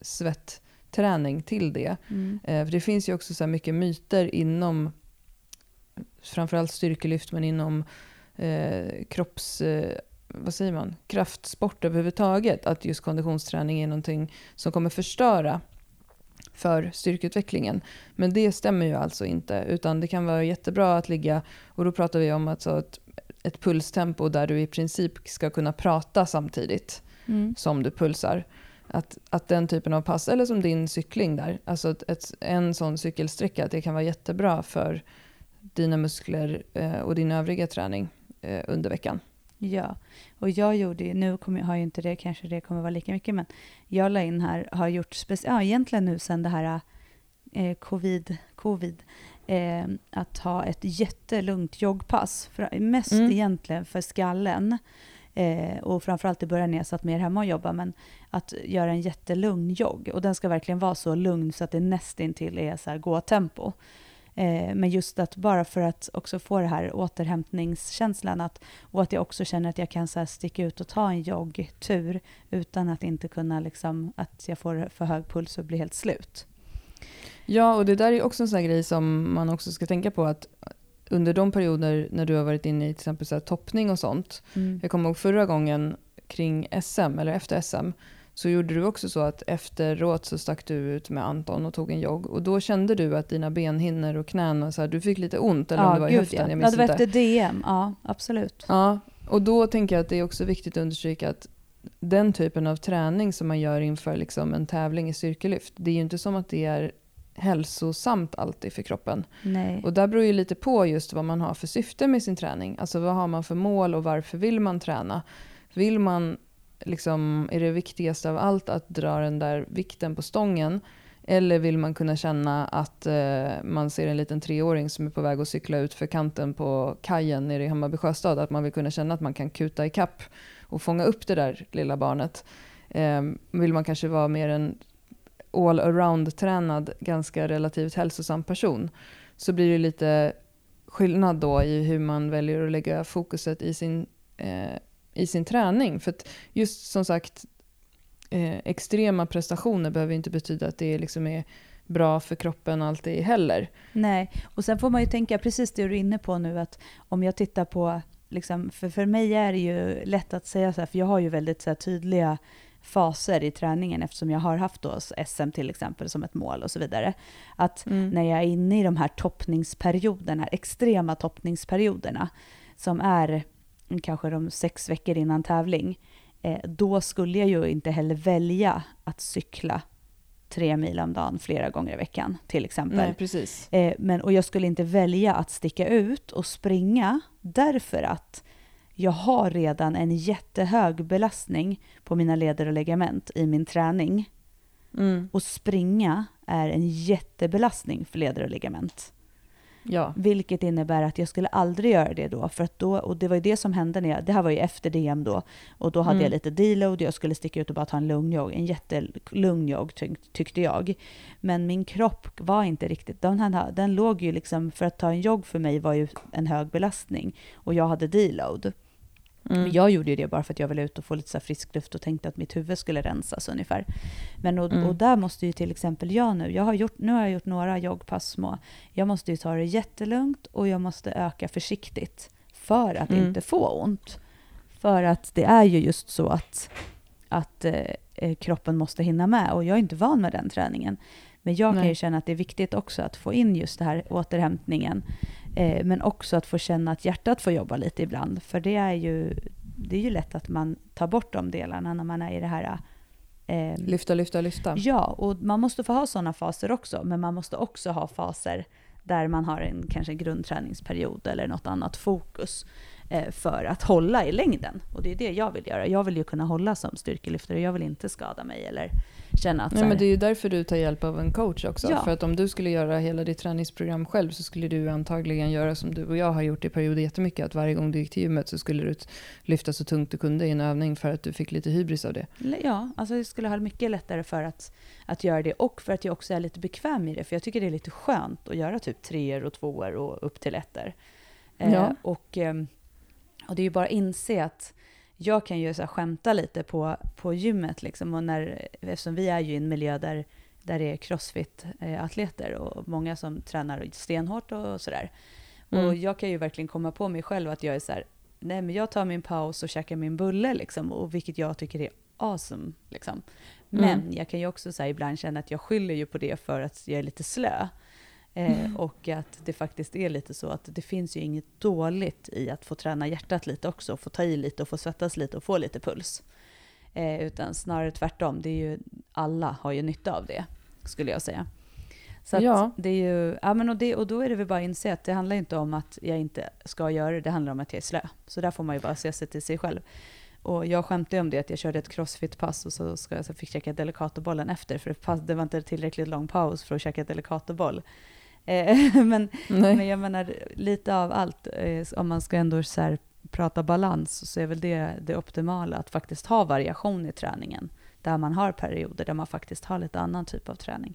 svettträning till det.
Mm.
Eh, För det finns ju också så här mycket myter inom framförallt styrkelyft men inom eh, kropps... Eh, vad säger man? Kraftsport överhuvudtaget. Att just konditionsträning är någonting som kommer förstöra för styrkeutvecklingen. Men det stämmer ju alltså inte, utan det kan vara jättebra att ligga, och då pratar vi om alltså ett, ett pulstempo där du i princip ska kunna prata samtidigt
Mm.
som du pulsar. Att, att den typen av pass, eller som din cykling där, alltså ett, ett, en sån cykelsträcka, att det kan vara jättebra för dina muskler eh, och din övriga träning eh, under veckan.
Ja, och jag gjorde ju, nu kommer, har ju inte det, kanske det kommer vara lika mycket, men jag la in här, har gjort speciellt, ja egentligen nu sen det här eh, covid, covid eh, att ha ett jättelugnt joggpass, för, mest
Mm.
egentligen för skallen. Eh, och framförallt i början när jag satt mer hemma och jobbade, men att göra en jättelugn jogg. Och den ska verkligen vara så lugn så att det nästintill är så här gåtempo. Eh, men just att bara för att också få det här återhämtningskänslan att, och att jag också känner att jag kan så här sticka ut och ta en joggtur utan att inte kunna liksom, att jag får för hög puls och blir helt slut.
Ja, och det där är också en sån här grej som man också ska tänka på att under de perioder när du har varit inne i till exempel så toppning och sånt. Jag kommer ihåg förra gången kring SM, eller efter SM, så gjorde du också så att efteråt så stack du ut med Anton och tog en jogg. Och då kände du att dina benhinnor och knän, och så här, du fick lite ont, eller om det var i höften,
ja.
jag
ja, det var efter DM, ja absolut.
Ja, och då tänker jag att det är också viktigt att understryka att den typen av träning som man gör inför liksom en tävling i styrkelyft, det är ju inte som att det är hälsosamt alltid för kroppen.
Nej.
Och där beror ju lite på just vad man har för syfte med sin träning. Alltså vad har man för mål och varför vill man träna? Vill man, liksom, är det viktigaste av allt att dra den där vikten på stången? Eller vill man kunna känna att eh, man ser en liten treåring som är på väg att cykla ut för kanten på kajen nere i Hammarby sjöstad? Att man vill kunna känna att man kan kuta i kapp och fånga upp det där lilla barnet. Eh, vill man kanske vara mer en all around-tränad, ganska relativt hälsosam person så blir det lite skillnad då i hur man väljer att lägga fokuset i sin, eh, i sin träning. För att just som sagt, eh, extrema prestationer behöver inte betyda att det liksom är bra för kroppen alltid heller.
Nej, och sen får man ju tänka precis det du är inne på nu, att om jag tittar på, liksom, för, för mig är det ju lätt att säga så här, för jag har ju väldigt så här, tydliga faser i träningen eftersom jag har haft då SM till exempel som ett mål och så vidare. Att
Mm.
när jag är inne i de här toppningsperioderna, extrema toppningsperioderna, som är kanske de sex veckor innan tävling, eh, då skulle jag ju inte heller välja att cykla tre mil om dagen flera gånger i veckan till exempel.
Nej, precis.
Eh, men, och jag skulle inte välja att sticka ut och springa därför att jag har redan en jättehög belastning på mina leder och ligament i min träning.
Mm.
Och springa är en jättebelastning för leder och ligament.
Ja.
Vilket innebär att jag skulle aldrig göra det då. För att då och det var ju det som hände när jag, det här var ju efter DM då. Och då hade
Mm.
jag lite deload, jag skulle sticka ut och bara ta en lugn jogg. En jättelugn jogg tyck, tyckte jag. Men min kropp var inte riktigt, den, här, den låg ju liksom, för att ta en jogg för mig var ju en hög belastning. Och jag hade deload.
Mm.
Men jag gjorde ju det bara för att jag ville ut och få lite så frisk luft och tänkte att mitt huvud skulle rensas ungefär. Men och,
Mm.
och där måste ju till exempel jag nu, jag har gjort, nu har jag gjort några joggpass små. Jag måste ju ta det jättelugnt och jag måste öka försiktigt för att
Mm.
inte få ont. För att det är ju just så att, att eh, eh, kroppen måste hinna med och jag är inte van med den träningen. Men jag kan
Nej.
ju känna att det är viktigt också att få in just det här återhämtningen. Eh, men också att få känna att hjärtat får jobba lite ibland. För det är ju, det är ju lätt att man tar bort de delarna när man är i det här... Eh,
Lyfta, lyfta, lyfta.
ja, och man måste få ha sådana faser också. Men man måste också ha faser där man har en kanske grundträningsperiod eller något annat fokus eh, för att hålla i längden. Och det är det jag vill göra. Jag vill ju kunna hålla som styrkelyftare. Jag vill inte skada mig eller känna att...
Nej, men det är ju därför du tar hjälp av en coach också.
Ja.
För att om du skulle göra hela ditt träningsprogram själv så skulle du antagligen göra som du och jag har gjort i perioder jättemycket. Att varje gång du gick till gymmet så skulle du lyfta så tungt du kunde i en övning för att du fick lite hybris av det.
Ja, alltså jag skulle ha mycket lättare för att, att göra det och för att jag också är lite bekväm i det. För jag tycker det är lite skönt att göra typ treor och tvåor och upp till ettor. Eh,
Ja.
och, ehm, och det är ju bara att inse att jag kan ju så här skämta lite på, på gymmet liksom. Och när, eftersom vi är ju i en miljö där, där det är crossfit-atleter och många som tränar stenhårt och sådär. Och
Mm.
jag kan ju verkligen komma på mig själv att jag är så här, nej men jag tar min paus och käkar min bulle liksom, och vilket jag tycker är awesome. Liksom. Men
Mm.
jag kan ju också så här, ibland känna att jag skyller ju på det för att jag är lite slö. Eh, och att det faktiskt är lite så att det finns ju inget dåligt i att få träna hjärtat lite också, få ta i lite och få svettas lite och få lite puls. Eh, utan snarare tvärtom, det är ju, alla har ju nytta av det, skulle jag säga. Så
Ja.
det är ju, ja men och, det, och då är det väl bara att inse att det handlar inte om att jag inte ska göra det, det handlar om att jag är slö. Så där får man ju bara se sig till sig själv. Och jag skämtade om det att jag körde ett crossfit-pass och så, ska jag, så fick jag käka Delicatobollen efter, för det, pass, det var inte tillräckligt lång paus för att käka Delicatoboll. Eh, men,
Nej.
men jag menar, lite av allt, eh, om man ska ändå så prata balans, så är väl det det optimala, att faktiskt ha variation i träningen. Där man har perioder där man faktiskt har lite annan typ av träning.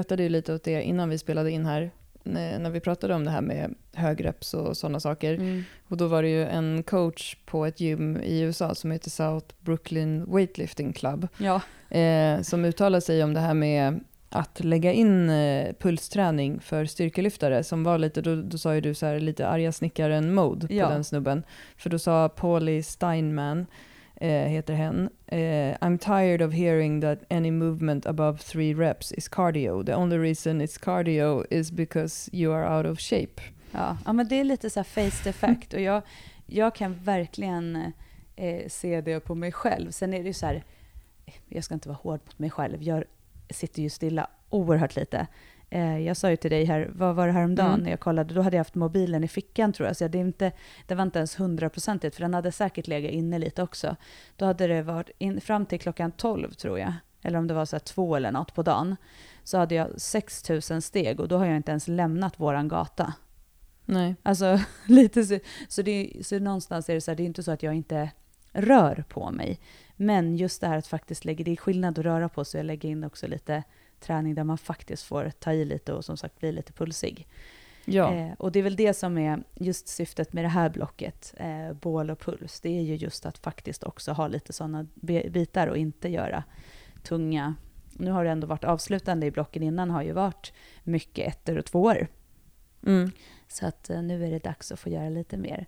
Skrattade ju lite åt det innan vi spelade in här, när vi pratade om det här med högreps och sådana saker. Och då var det ju en coach på ett gym i USA som heter South Brooklyn Weightlifting Club,
Ja,
eh, som uttalade sig om det här med att lägga in eh, pulsträning för styrkelyftare, som var lite, då, då sa ju du så här lite arga snickaren-mode på
Ja.
den snubben. För då sa Paulie Steinman, Eh, heter hen, eh, I'm tired of hearing that any movement above three reps is cardio. The only reason it's cardio is because you are out of shape.
Ja, ja men det är lite så face effect och jag, jag kan verkligen eh, se det på mig själv. Sen är det ju så här, jag ska inte vara hård mot mig själv, jag sitter ju stilla oerhört lite. Eh, jag sa ju till dig här, vad var det häromdagen
Mm.
när jag kollade, då hade jag haft mobilen i fickan tror jag, så det, är inte, det var inte ens hundraprocentigt, för den hade säkert legat inne lite också. Då hade det varit in, fram till klockan 12 tror jag, eller om det var så här två eller något på dagen, så hade jag 6000 steg och då har jag inte ens lämnat våran gata.
Nej.
Alltså lite så, så, det, så någonstans är det så här, det är inte så att jag inte rör på mig. Men just det här att faktiskt lägga, det är skillnad att röra på sig, jag lägger in också lite träning där man faktiskt får ta i lite och som sagt bli lite pulsig.
Ja.
Eh, och det är väl det som är just syftet med det här blocket, eh, bål och puls. Det är ju just att faktiskt också ha lite sådana bitar och inte göra tunga... Nu har det ändå varit avslutande i blocken innan, har ju varit mycket ettor och tvåor.
Mm.
Så att eh, nu är det dags att få göra lite mer.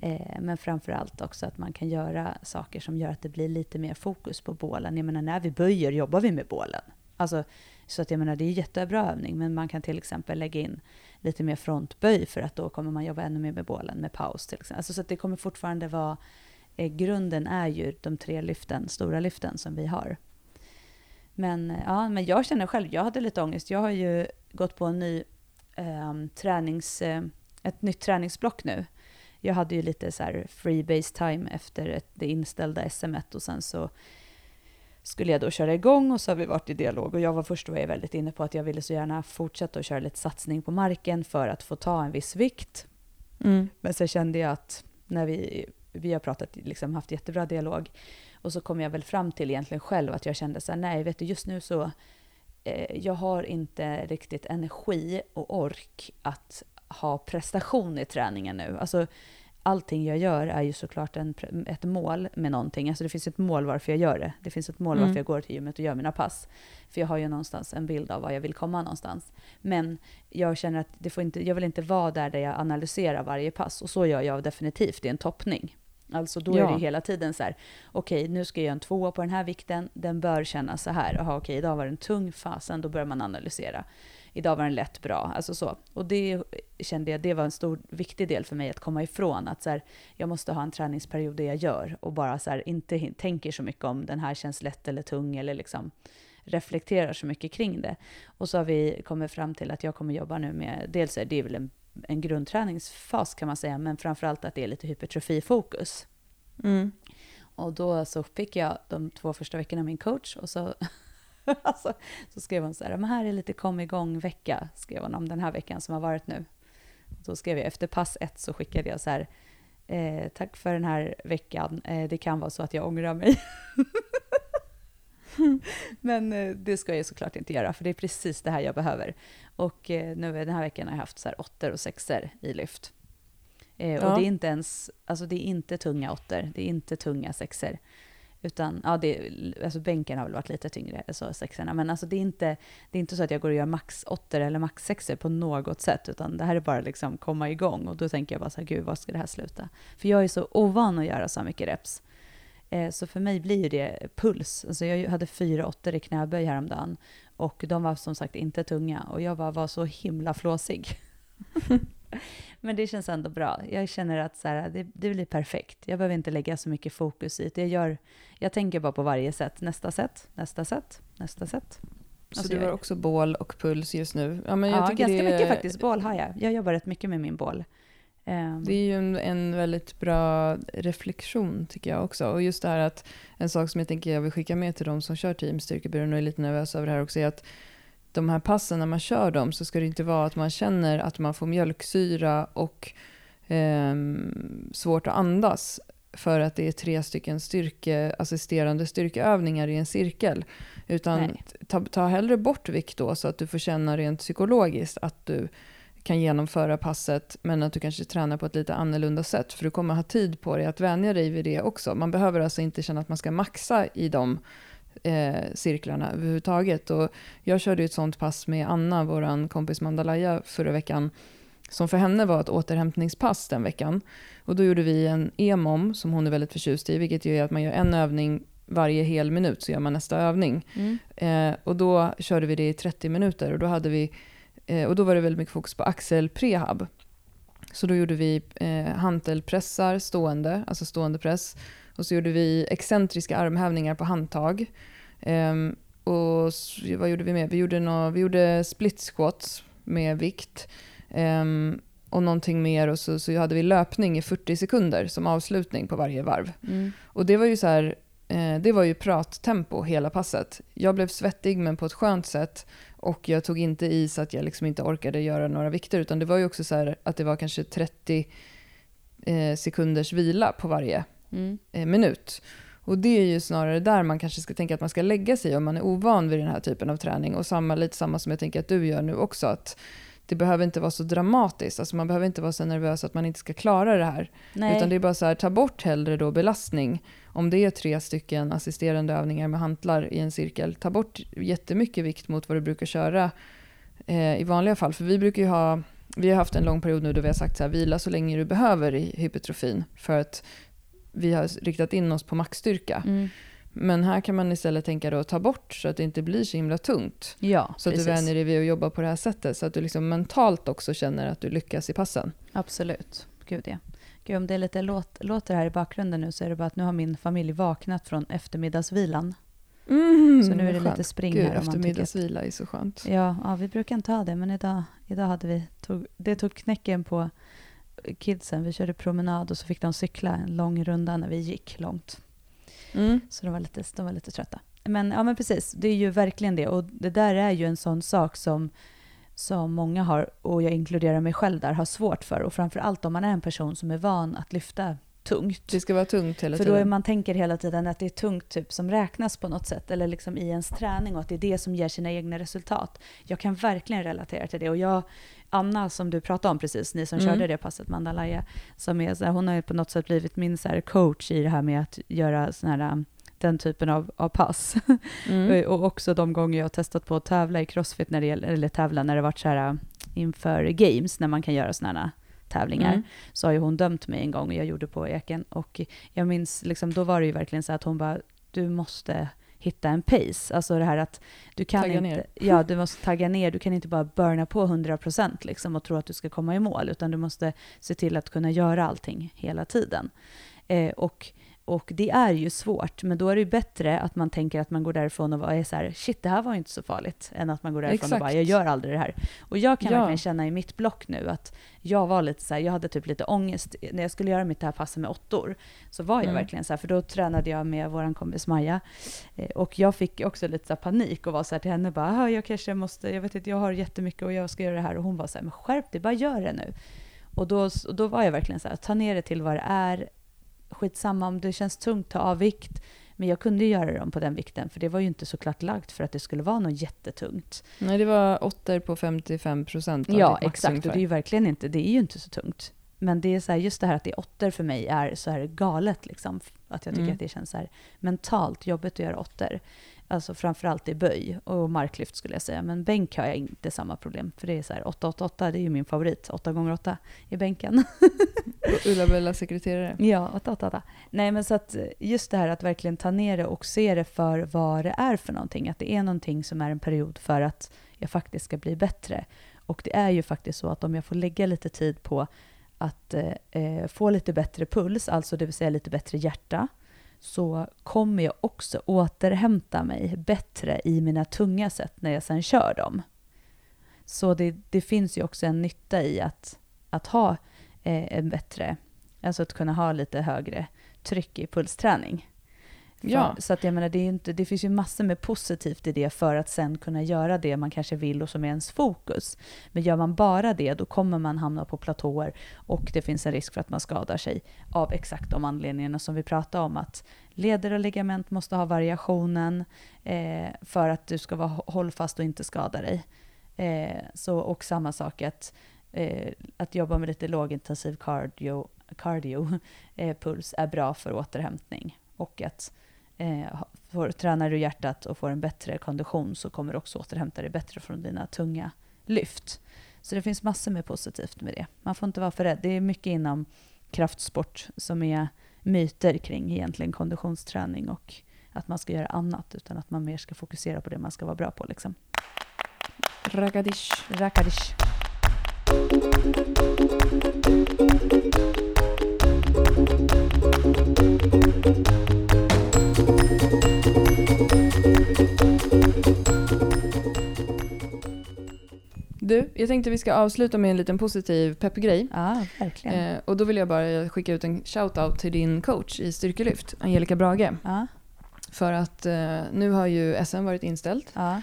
Eh, men framför allt också att man kan göra saker som gör att det blir lite mer fokus på bålen. Jag menar, när vi böjer jobbar vi med bålen. Alltså, så att jag menar, det är en jättebra övning, men man kan till exempel lägga in lite mer frontböj för att då kommer man jobba ännu mer med bålen, med paus till exempel. Alltså, så att det kommer fortfarande vara... Eh, grunden är ju de tre lyften, stora lyften som vi har. Men, eh, ja, men jag känner själv, jag hade lite ångest. Jag har ju gått på en ny eh, tränings, eh, ett nytt träningsblock nu. Jag hade ju lite så här free base time efter ett, det inställda SM och sen så skulle jag då köra igång och så har vi varit i dialog och jag var först var jag väldigt inne på att jag ville så gärna fortsätta att köra lite satsning på marken för att få ta en viss vikt.
Mm.
Men sen kände jag att när vi, vi har pratat, liksom haft jättebra dialog och så kom jag väl fram till egentligen själv att jag kände så här, nej vet du just nu så eh, jag har inte riktigt energi och ork att ha prestation i träningen nu. Alltså, allting jag gör är ju såklart en, ett mål med någonting. Alltså det finns ett mål varför jag gör det. Det finns ett mål
Mm.
varför jag går till gymmet och gör mina pass. För jag har ju någonstans en bild av var jag vill komma någonstans. Men jag känner att det får inte, jag vill inte vara där där jag analyserar varje pass. Och så gör jag definitivt i en toppning. Alltså då är
Ja.
det hela tiden så här, okej nu ska jag göra en tvåa på den här vikten, den bör kännas så här. Jaha okej, idag var den tung, fasen, då börjar man analysera. Idag var den lätt bra, alltså så. Och det kände jag, det var en stor, viktig del för mig att komma ifrån. Att så här, jag måste ha en träningsperiod där jag gör och bara så här, inte tänker så mycket om den här känns lätt eller tung eller liksom reflekterar så mycket kring det. Och så har vi kommit fram till att jag kommer jobba nu med, dels är det väl en, en grundträningsfas kan man säga, men framförallt att det är lite hypertrofifokus.
Mm.
Och då så fick jag de två första veckorna min coach och så, alltså, så skrev hon så här, men här är lite kom igång-vecka, skrev hon om den här veckan som har varit nu. Då skrev jag, efter pass ett så skickade jag så här, Eh, tack för den här veckan. Eh, det kan vara så att jag ångrar mig. Men eh, det ska jag såklart inte göra, för det är precis det här jag behöver. Och eh, nu den här veckan har jag haft så här åttor och sexer i lyft. Eh,
Ja.
Och det är inte ens, alltså det är inte tunga åttor, det är inte tunga sexer. Utan, ja, det, alltså bänken har väl varit lite tyngre, alltså så sexerna. Men alltså det är, inte, det är inte så att jag går och gör max åttor eller max sexer på något sätt, utan det här är bara liksom komma igång. Och då tänker jag bara så här, gud, vad ska det här sluta? För jag är så ovan att göra så mycket reps. Eh, så för mig blir ju det puls. Alltså jag hade fyra åttor i knäböj häromdagen. Och de var som sagt inte tunga. Och jag bara var så himla flåsig. Men det känns ändå bra. Jag känner att så här, det, det blir perfekt. Jag behöver inte lägga så mycket fokus i det. Jag, gör, jag tänker bara på varje set. Nästa set, nästa set, nästa set.
Så
Alltså,
du
jag-
har också bål och puls just nu? Ja, men jag
ja, ganska
det
mycket faktiskt. Bål har jag. Jag jobbar rätt mycket med min bål. Ehm,
Det är ju en, en väldigt bra reflektion tycker jag också. Och just det här att en sak som jag tänker jag vill skicka med till de som kör team Styrkebyrån och är lite nervösa över det här också är att de här passen när man kör dem så ska det inte vara att man känner att man får mjölksyra och ehm, svårt att andas för att det är tre stycken styrke, assisterande styrkeövningar i en cirkel. Utan
Nej.
ta, ta hellre bort vikt då så att du får känna rent psykologiskt att du kan genomföra passet men att du kanske tränar på ett lite annorlunda sätt för du kommer ha tid på dig att vänja dig vid det också. Man behöver alltså inte känna att man ska maxa i de eh, cirklarna överhuvudtaget. Och jag körde ett sånt pass med Anna, vår kompis Mandalaya, förra veckan som för henne var ett återhämtningspass den veckan. Och då gjorde vi en EMOM som hon är väldigt förtjust i, vilket gör att man gör en övning varje hel minut så gör man nästa övning.
mm.
Eh, och då körde vi det i 30 minuter och då, hade vi, eh, och då var det väldigt mycket fokus på axelprehab. Så då gjorde vi eh, hantelpressar stående, alltså stående press. Och så gjorde vi excentriska armhävningar på handtag. Ehm, och s- vad gjorde vi mer? Vi gjorde, nå, vi gjorde split squats med vikt. Ehm, och någonting mer och så, så hade vi löpning i 40 sekunder som avslutning på varje varv.
Mm.
Och det var ju så här, eh, det var ju prattempo hela passet. Jag blev svettig men på ett skönt sätt och jag tog inte i så att jag liksom inte orkade göra några vikter utan det var ju också så här att det var kanske 30 eh, sekunders vila på varje
Mm.
eh, minut. Och det är ju snarare där man kanske ska tänka att man ska lägga sig om man är ovan vid den här typen av träning. Och samma, lite samma som jag tänker att du gör nu också. att det behöver inte vara så dramatiskt. Alltså man behöver inte vara så nervös att man inte ska klara det här.
Nej.
Utan det är bara så här, ta bort hellre då belastning. Om det är tre stycken assisterande övningar med hantlar i en cirkel, ta bort jättemycket vikt mot vad du brukar köra eh, i vanliga fall. För vi brukar ju ha, vi har haft en lång period nu då vi har sagt så här, vila så länge du behöver i hypertrofin. För att vi har riktat in oss på maxstyrka.
Mm.
Men här kan man istället tänka då ta bort så att det inte blir så himla tungt.
Ja,
Så att
precis.
du vänjer dig vid att jobba på det här sättet. Så att du liksom mentalt också känner att du lyckas i passen.
Absolut. Gud ja. Gud, om det är lite låt, låter här i bakgrunden nu så är det bara att nu har min familj vaknat från eftermiddagsvilan.
Mm,
Så nu är det
vad
lite
skönt.
spring
Gud,
här
eftermiddagsvila är så skönt.
Ja, ja, vi brukar inte ha det, men idag, idag hade vi... Tog, det tog knäcken på kidsen. Vi körde promenad och så fick de cykla en lång runda när vi gick långt.
Mm.
Så de var lite, de var lite trötta. Men, ja, men precis, det är ju verkligen det. Och det där är ju en sån sak som, som många har, och jag inkluderar mig själv där, har svårt för. Och framför allt om man är en person som är van att lyfta tungt.
Det ska vara tungt hela
För då
tiden.
är man tänker hela tiden att det är tungt typ som räknas på något sätt, eller liksom i ens träning och att det är det som ger sina egna resultat. Jag kan verkligen relatera till det. Och jag, Anna som du pratade om precis, ni som
Mm.
körde det passet, Mandalaya, som är så här, hon har ju på något sätt blivit min så här coach i det här med att göra såna här, den typen av, av pass.
Mm.
och också de gånger jag har testat på att tävla i crossfit, när det gäller, eller tävla när det varit så här inför games, när man kan göra sådana här tävlingar
Mm.
så har ju hon dömt mig en gång och jag gjorde på Eken. Och jag minns, liksom, då var det ju verkligen så att hon bara, du måste hitta en pace. Alltså det här att du kan
Tagga
inte,
ner.
ja du måste tagga ner, du kan inte bara burna på 100% liksom och tro att du ska komma i mål, utan du måste se till att kunna göra allting hela tiden. Eh, och, och det är ju svårt, men då är det ju bättre att man tänker att man går därifrån och är så här, shit det här var ju inte så farligt, än att man går därifrån och bara,
Exakt.
jag gör aldrig det här. Och jag kan
Ja.
verkligen känna i mitt block nu att jag var lite så här, jag hade typ lite ångest när jag skulle göra mitt det här passet med åttor. Så var jag
Mm.
verkligen så här, för då tränade jag med vår kompis Maja. Eh, Och jag fick också lite så panik och var så här till henne bara, "Ah, jag kanske måste, jag vet inte, jag har jättemycket och jag ska göra det här. Och hon var så här, men skärp dig, bara gör det nu. Och då, och då var jag verkligen så här, ta ner det till vad det är. Skitsamma om det känns tungt, ta av vikt. Men jag kunde göra dem på den vikten, för det var ju inte såklart lagt för att det skulle vara något jättetungt.
Nej, det var åttor på 55 procent
Ja, exakt. Och det är ju verkligen inte, det är ju inte så tungt. Men det är så här, just det här att det är åttor för mig är så här galet liksom. Att jag tycker
Mm.
att det känns så här mentalt jobbigt att göra åttor. Alltså framförallt i böj och marklyft skulle jag säga. Men bänk har jag inte samma problem. För det är så här 888, det är ju min favorit. 8 gånger 8 i bänken.
Ulla-Bella sekreterare.
Ja, 888. Nej men så att just det här att verkligen ta ner det och se det för vad det är för någonting. Att det är någonting som är en period för att jag faktiskt ska bli bättre. Och det är ju faktiskt så att om jag får lägga lite tid på att eh, eh, få lite bättre puls, alltså det vill säga lite bättre hjärta, så kommer jag också återhämta mig bättre i mina tunga sätt när jag sen kör dem. Så det, det finns ju också en nytta i att, att ha eh, en bättre, alltså att kunna ha lite högre tryck i pulsträning. För,
Ja. Liksom.
Så att jag menar, det, är inte, det finns ju massor med positivt i det för att sen kunna göra det man kanske vill och som är ens fokus. Men gör man bara det, då kommer man hamna på platåer och det finns en risk för att man skadar sig av exakt de anledningarna som vi pratade om. Att leder och ligament måste ha variationen eh, för att du ska vara hållfast och inte skada dig. Eh, så, och samma sak att, eh, att jobba med lite lågintensiv cardio, cardio eh, puls är bra för återhämtning. Och att eh, får, tränar du hjärtat och får en bättre kondition så kommer du också återhämta dig bättre från dina tunga lyft. Så det finns massor med positivt med det. Man får inte vara för rädd. Det är mycket inom kraftsport som är myter kring egentligen konditionsträning och att man ska göra annat utan att man mer ska fokusera på det man ska vara bra på. Liksom.
Ragadish.
Rakadish.
Du, jag tänkte vi ska avsluta med en liten positiv peppgrej.
Ja, verkligen.
Eh, och då vill jag bara skicka ut en shout-out till din coach i styrkelyft, Angelica Brage.
Ja,
För att eh, nu har ju SM varit inställt,
ja,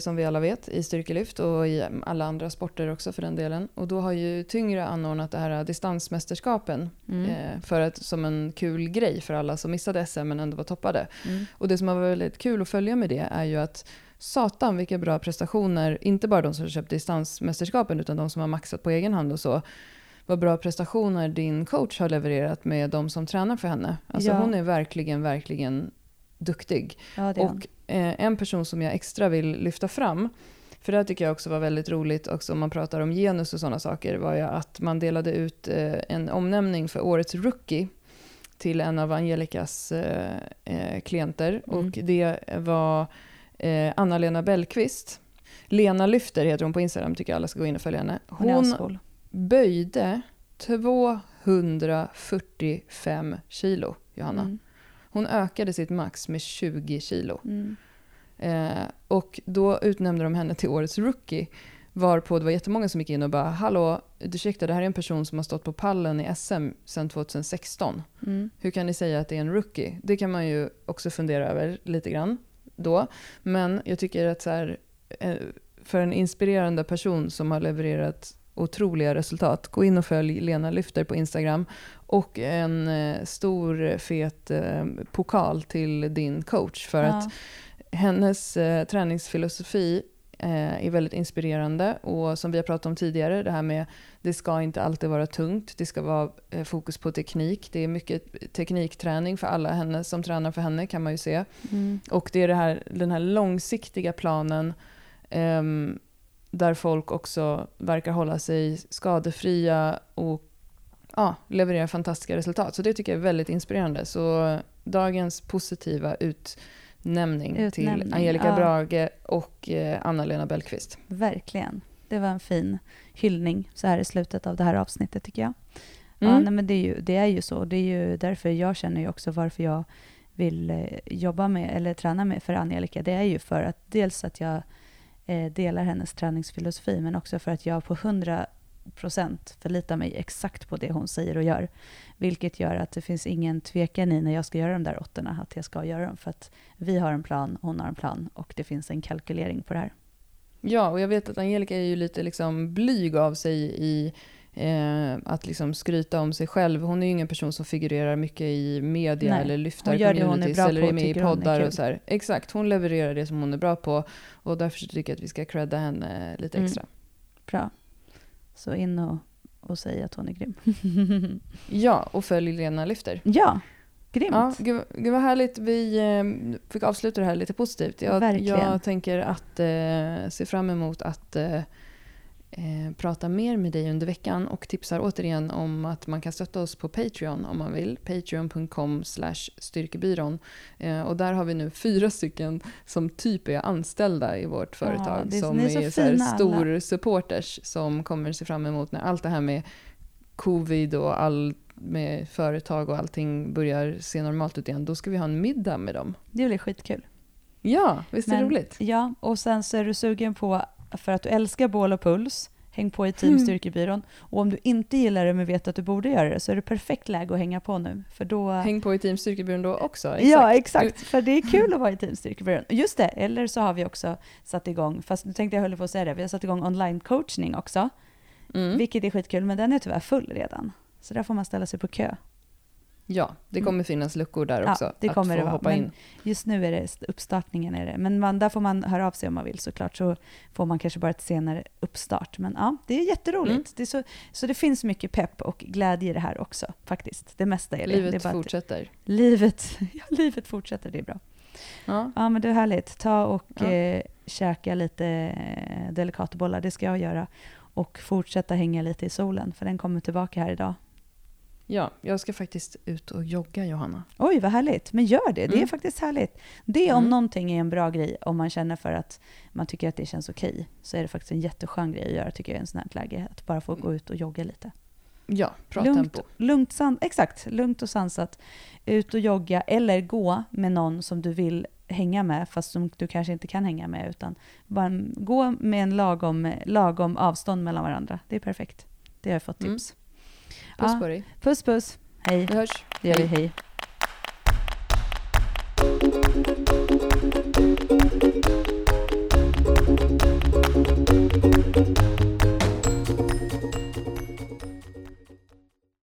som vi alla vet, i styrkelyft och i alla andra sporter också för den delen. Och då har ju Tyngre anordnat det här distansmästerskapen
mm.
eh, för att, som en kul grej för alla som missade SM men ändå var toppade.
Mm.
Och det som har varit väldigt kul att följa med det är ju att satan vilka bra prestationer, inte bara de som har köpt distansmästerskapen utan de som har maxat på egen hand och så. Vad bra prestationer din coach har levererat med de som tränar för henne. Alltså
Ja.
hon är verkligen, verkligen duktig.
ja.
Och eh, en person som jag extra vill lyfta fram, för det här tycker jag också var väldigt roligt också om man pratar om genus och sådana saker, var ju att man delade ut eh, en omnämning för årets rookie till en av Angelicas eh, klienter.
Mm.
Och det var Anna-Lena Bellqvist. Lena Lyfter heter hon på Instagram, tycker jag alla ska gå in och följa henne.
Hon
Hon böjde 245 kilo, Johanna.
Mm.
Hon ökade sitt max med 20 kilo.
Mm.
Eh, och då utnämnde de henne till årets rookie. Varpå det var jättemånga som gick in och bara “Hallå, ursäkta det här är en person som har stått på pallen i SM sedan 2016.
Mm.
Hur kan ni säga att det är en rookie?” Det kan man ju också fundera över lite grann då. Men jag tycker att så här, eh, för en inspirerande person som har levererat otroliga resultat, gå in och följ Lena Lyfter på Instagram. Och en eh, stor fet eh, pokal till din coach. För att
Ja.
hennes eh, träningsfilosofi eh, är väldigt inspirerande och som vi har pratat om tidigare, det här med det ska inte alltid vara tungt, det ska vara eh, fokus på teknik. Det är mycket teknikträning för alla henne som tränar för henne kan man ju se.
Mm.
Och det är det här, den här långsiktiga planen ehm, där folk också verkar hålla sig skadefria och ja, levererar fantastiska resultat. Så det tycker jag är väldigt inspirerande. Så dagens positiva utnämning, till
Utnämning,
Angelica
ja.
Brage och eh, Anna-Lena Bellqvist.
Verkligen. Det var en fin hyllning så här i slutet av det här avsnittet tycker jag. Ja,
Mm.
nej, men det, är ju, det är ju så. Det är ju därför jag känner ju också varför jag vill eh, jobba med eller träna med för Angelica. Det är ju för att dels att jag eh, delar hennes träningsfilosofi men också för att jag på 100 procent förlitar mig exakt på det hon säger och gör. Vilket gör att det finns ingen tvekan i när jag ska göra de där åttorna att jag ska göra dem. För att vi har en plan, hon har en plan och det finns en kalkylering på det här.
Ja, och jag vet att Angelica är ju lite liksom blyg av sig i eh, att liksom skryta om sig själv. Hon är ju ingen person som figurerar mycket i media
Nej,
eller lyfter
hon gör det hon är
communities
bra
eller
på,
är med i poddar och så här. Exakt, hon levererar det som hon är bra på och därför tycker jag att vi ska credda henne lite
Mm.
extra.
Bra. Så in och, och säg att hon är grym.
Ja, och följ Lena Lyfter.
ja, grymt.
Ja, gud, gud vad härligt. Vi eh, fick avsluta det här lite positivt. Jag, jag tänker att eh, se fram emot att eh, eh, prata mer med dig under veckan och tipsar återigen om att man kan stötta oss på Patreon om man vill. Patreon.com styrkebyrån. Eh, och där har vi nu fyra stycken som typ är anställda i vårt
Ja,
företag.
det är-
som
är så
är så här stor supporters som kommer se fram emot när allt det här med covid och all med företag och allting börjar se normalt ut igen, då ska vi ha en middag med dem.
Det blir skitkul.
Ja, visst är det roligt?
Ja, och sen så är du sugen på, för att du älskar bål och puls, häng på i Team
Mm.
Styrkebyrån. Och om du inte gillar det men vet att du borde göra det så är det perfekt läge att hänga på nu. För då...
Häng på i Team Styrkebyrån då också.
Ja, exakt. För det är kul att vara i Team Styrkebyrån. Just det, eller så har vi också satt igång, fast nu tänkte jag hålla på att säga det, vi har satt igång online-coachning också,
Mm.
vilket är skitkul, men den är tyvärr full redan. Så där får man ställa sig på kö.
Ja, det kommer finnas luckor där
Ja,
också.
det
att
kommer
få
det vara.
hoppa
Men-
in.
Just nu är det uppstartningen, är det. men man, där får man höra av sig om man vill såklart, så får man kanske bara ett senare uppstart. Men ja, det är jätteroligt.
Mm.
Det är så, så det finns mycket pepp och glädje i det här också, faktiskt. Det mesta är det.
Livet
det är bara att
fortsätter.
livet, ja, livet fortsätter, det är bra.
Ja.
Ja, men det är härligt. Ta och
Ja.
eh, käka lite eh, delikatbollar, det ska jag göra. Och fortsätta hänga lite i solen, för den kommer tillbaka här idag.
Ja, jag ska faktiskt ut och jogga Johanna.
Oj, vad härligt. Men gör det, det är
Mm.
faktiskt härligt. Det om
Mm.
någonting är en bra grej, om man känner för att man tycker att det känns okej, så är det faktiskt en jätteskön grej att göra, tycker jag, i en sån här läge. Att bara få gå ut och jogga lite.
Ja, bra
lugnt,
tempo.
lugnt, san, exakt, lugnt och sansat. Ut och jogga, eller gå med någon som du vill hänga med, fast som du kanske inte kan hänga med, utan bara gå med en lagom, lagom avstånd mellan varandra. Det är perfekt. Det har jag fått
Mm. Puss
Ja.
på dig.
Puss puss, hej.
Vi hörs.
Det gör vi, hej.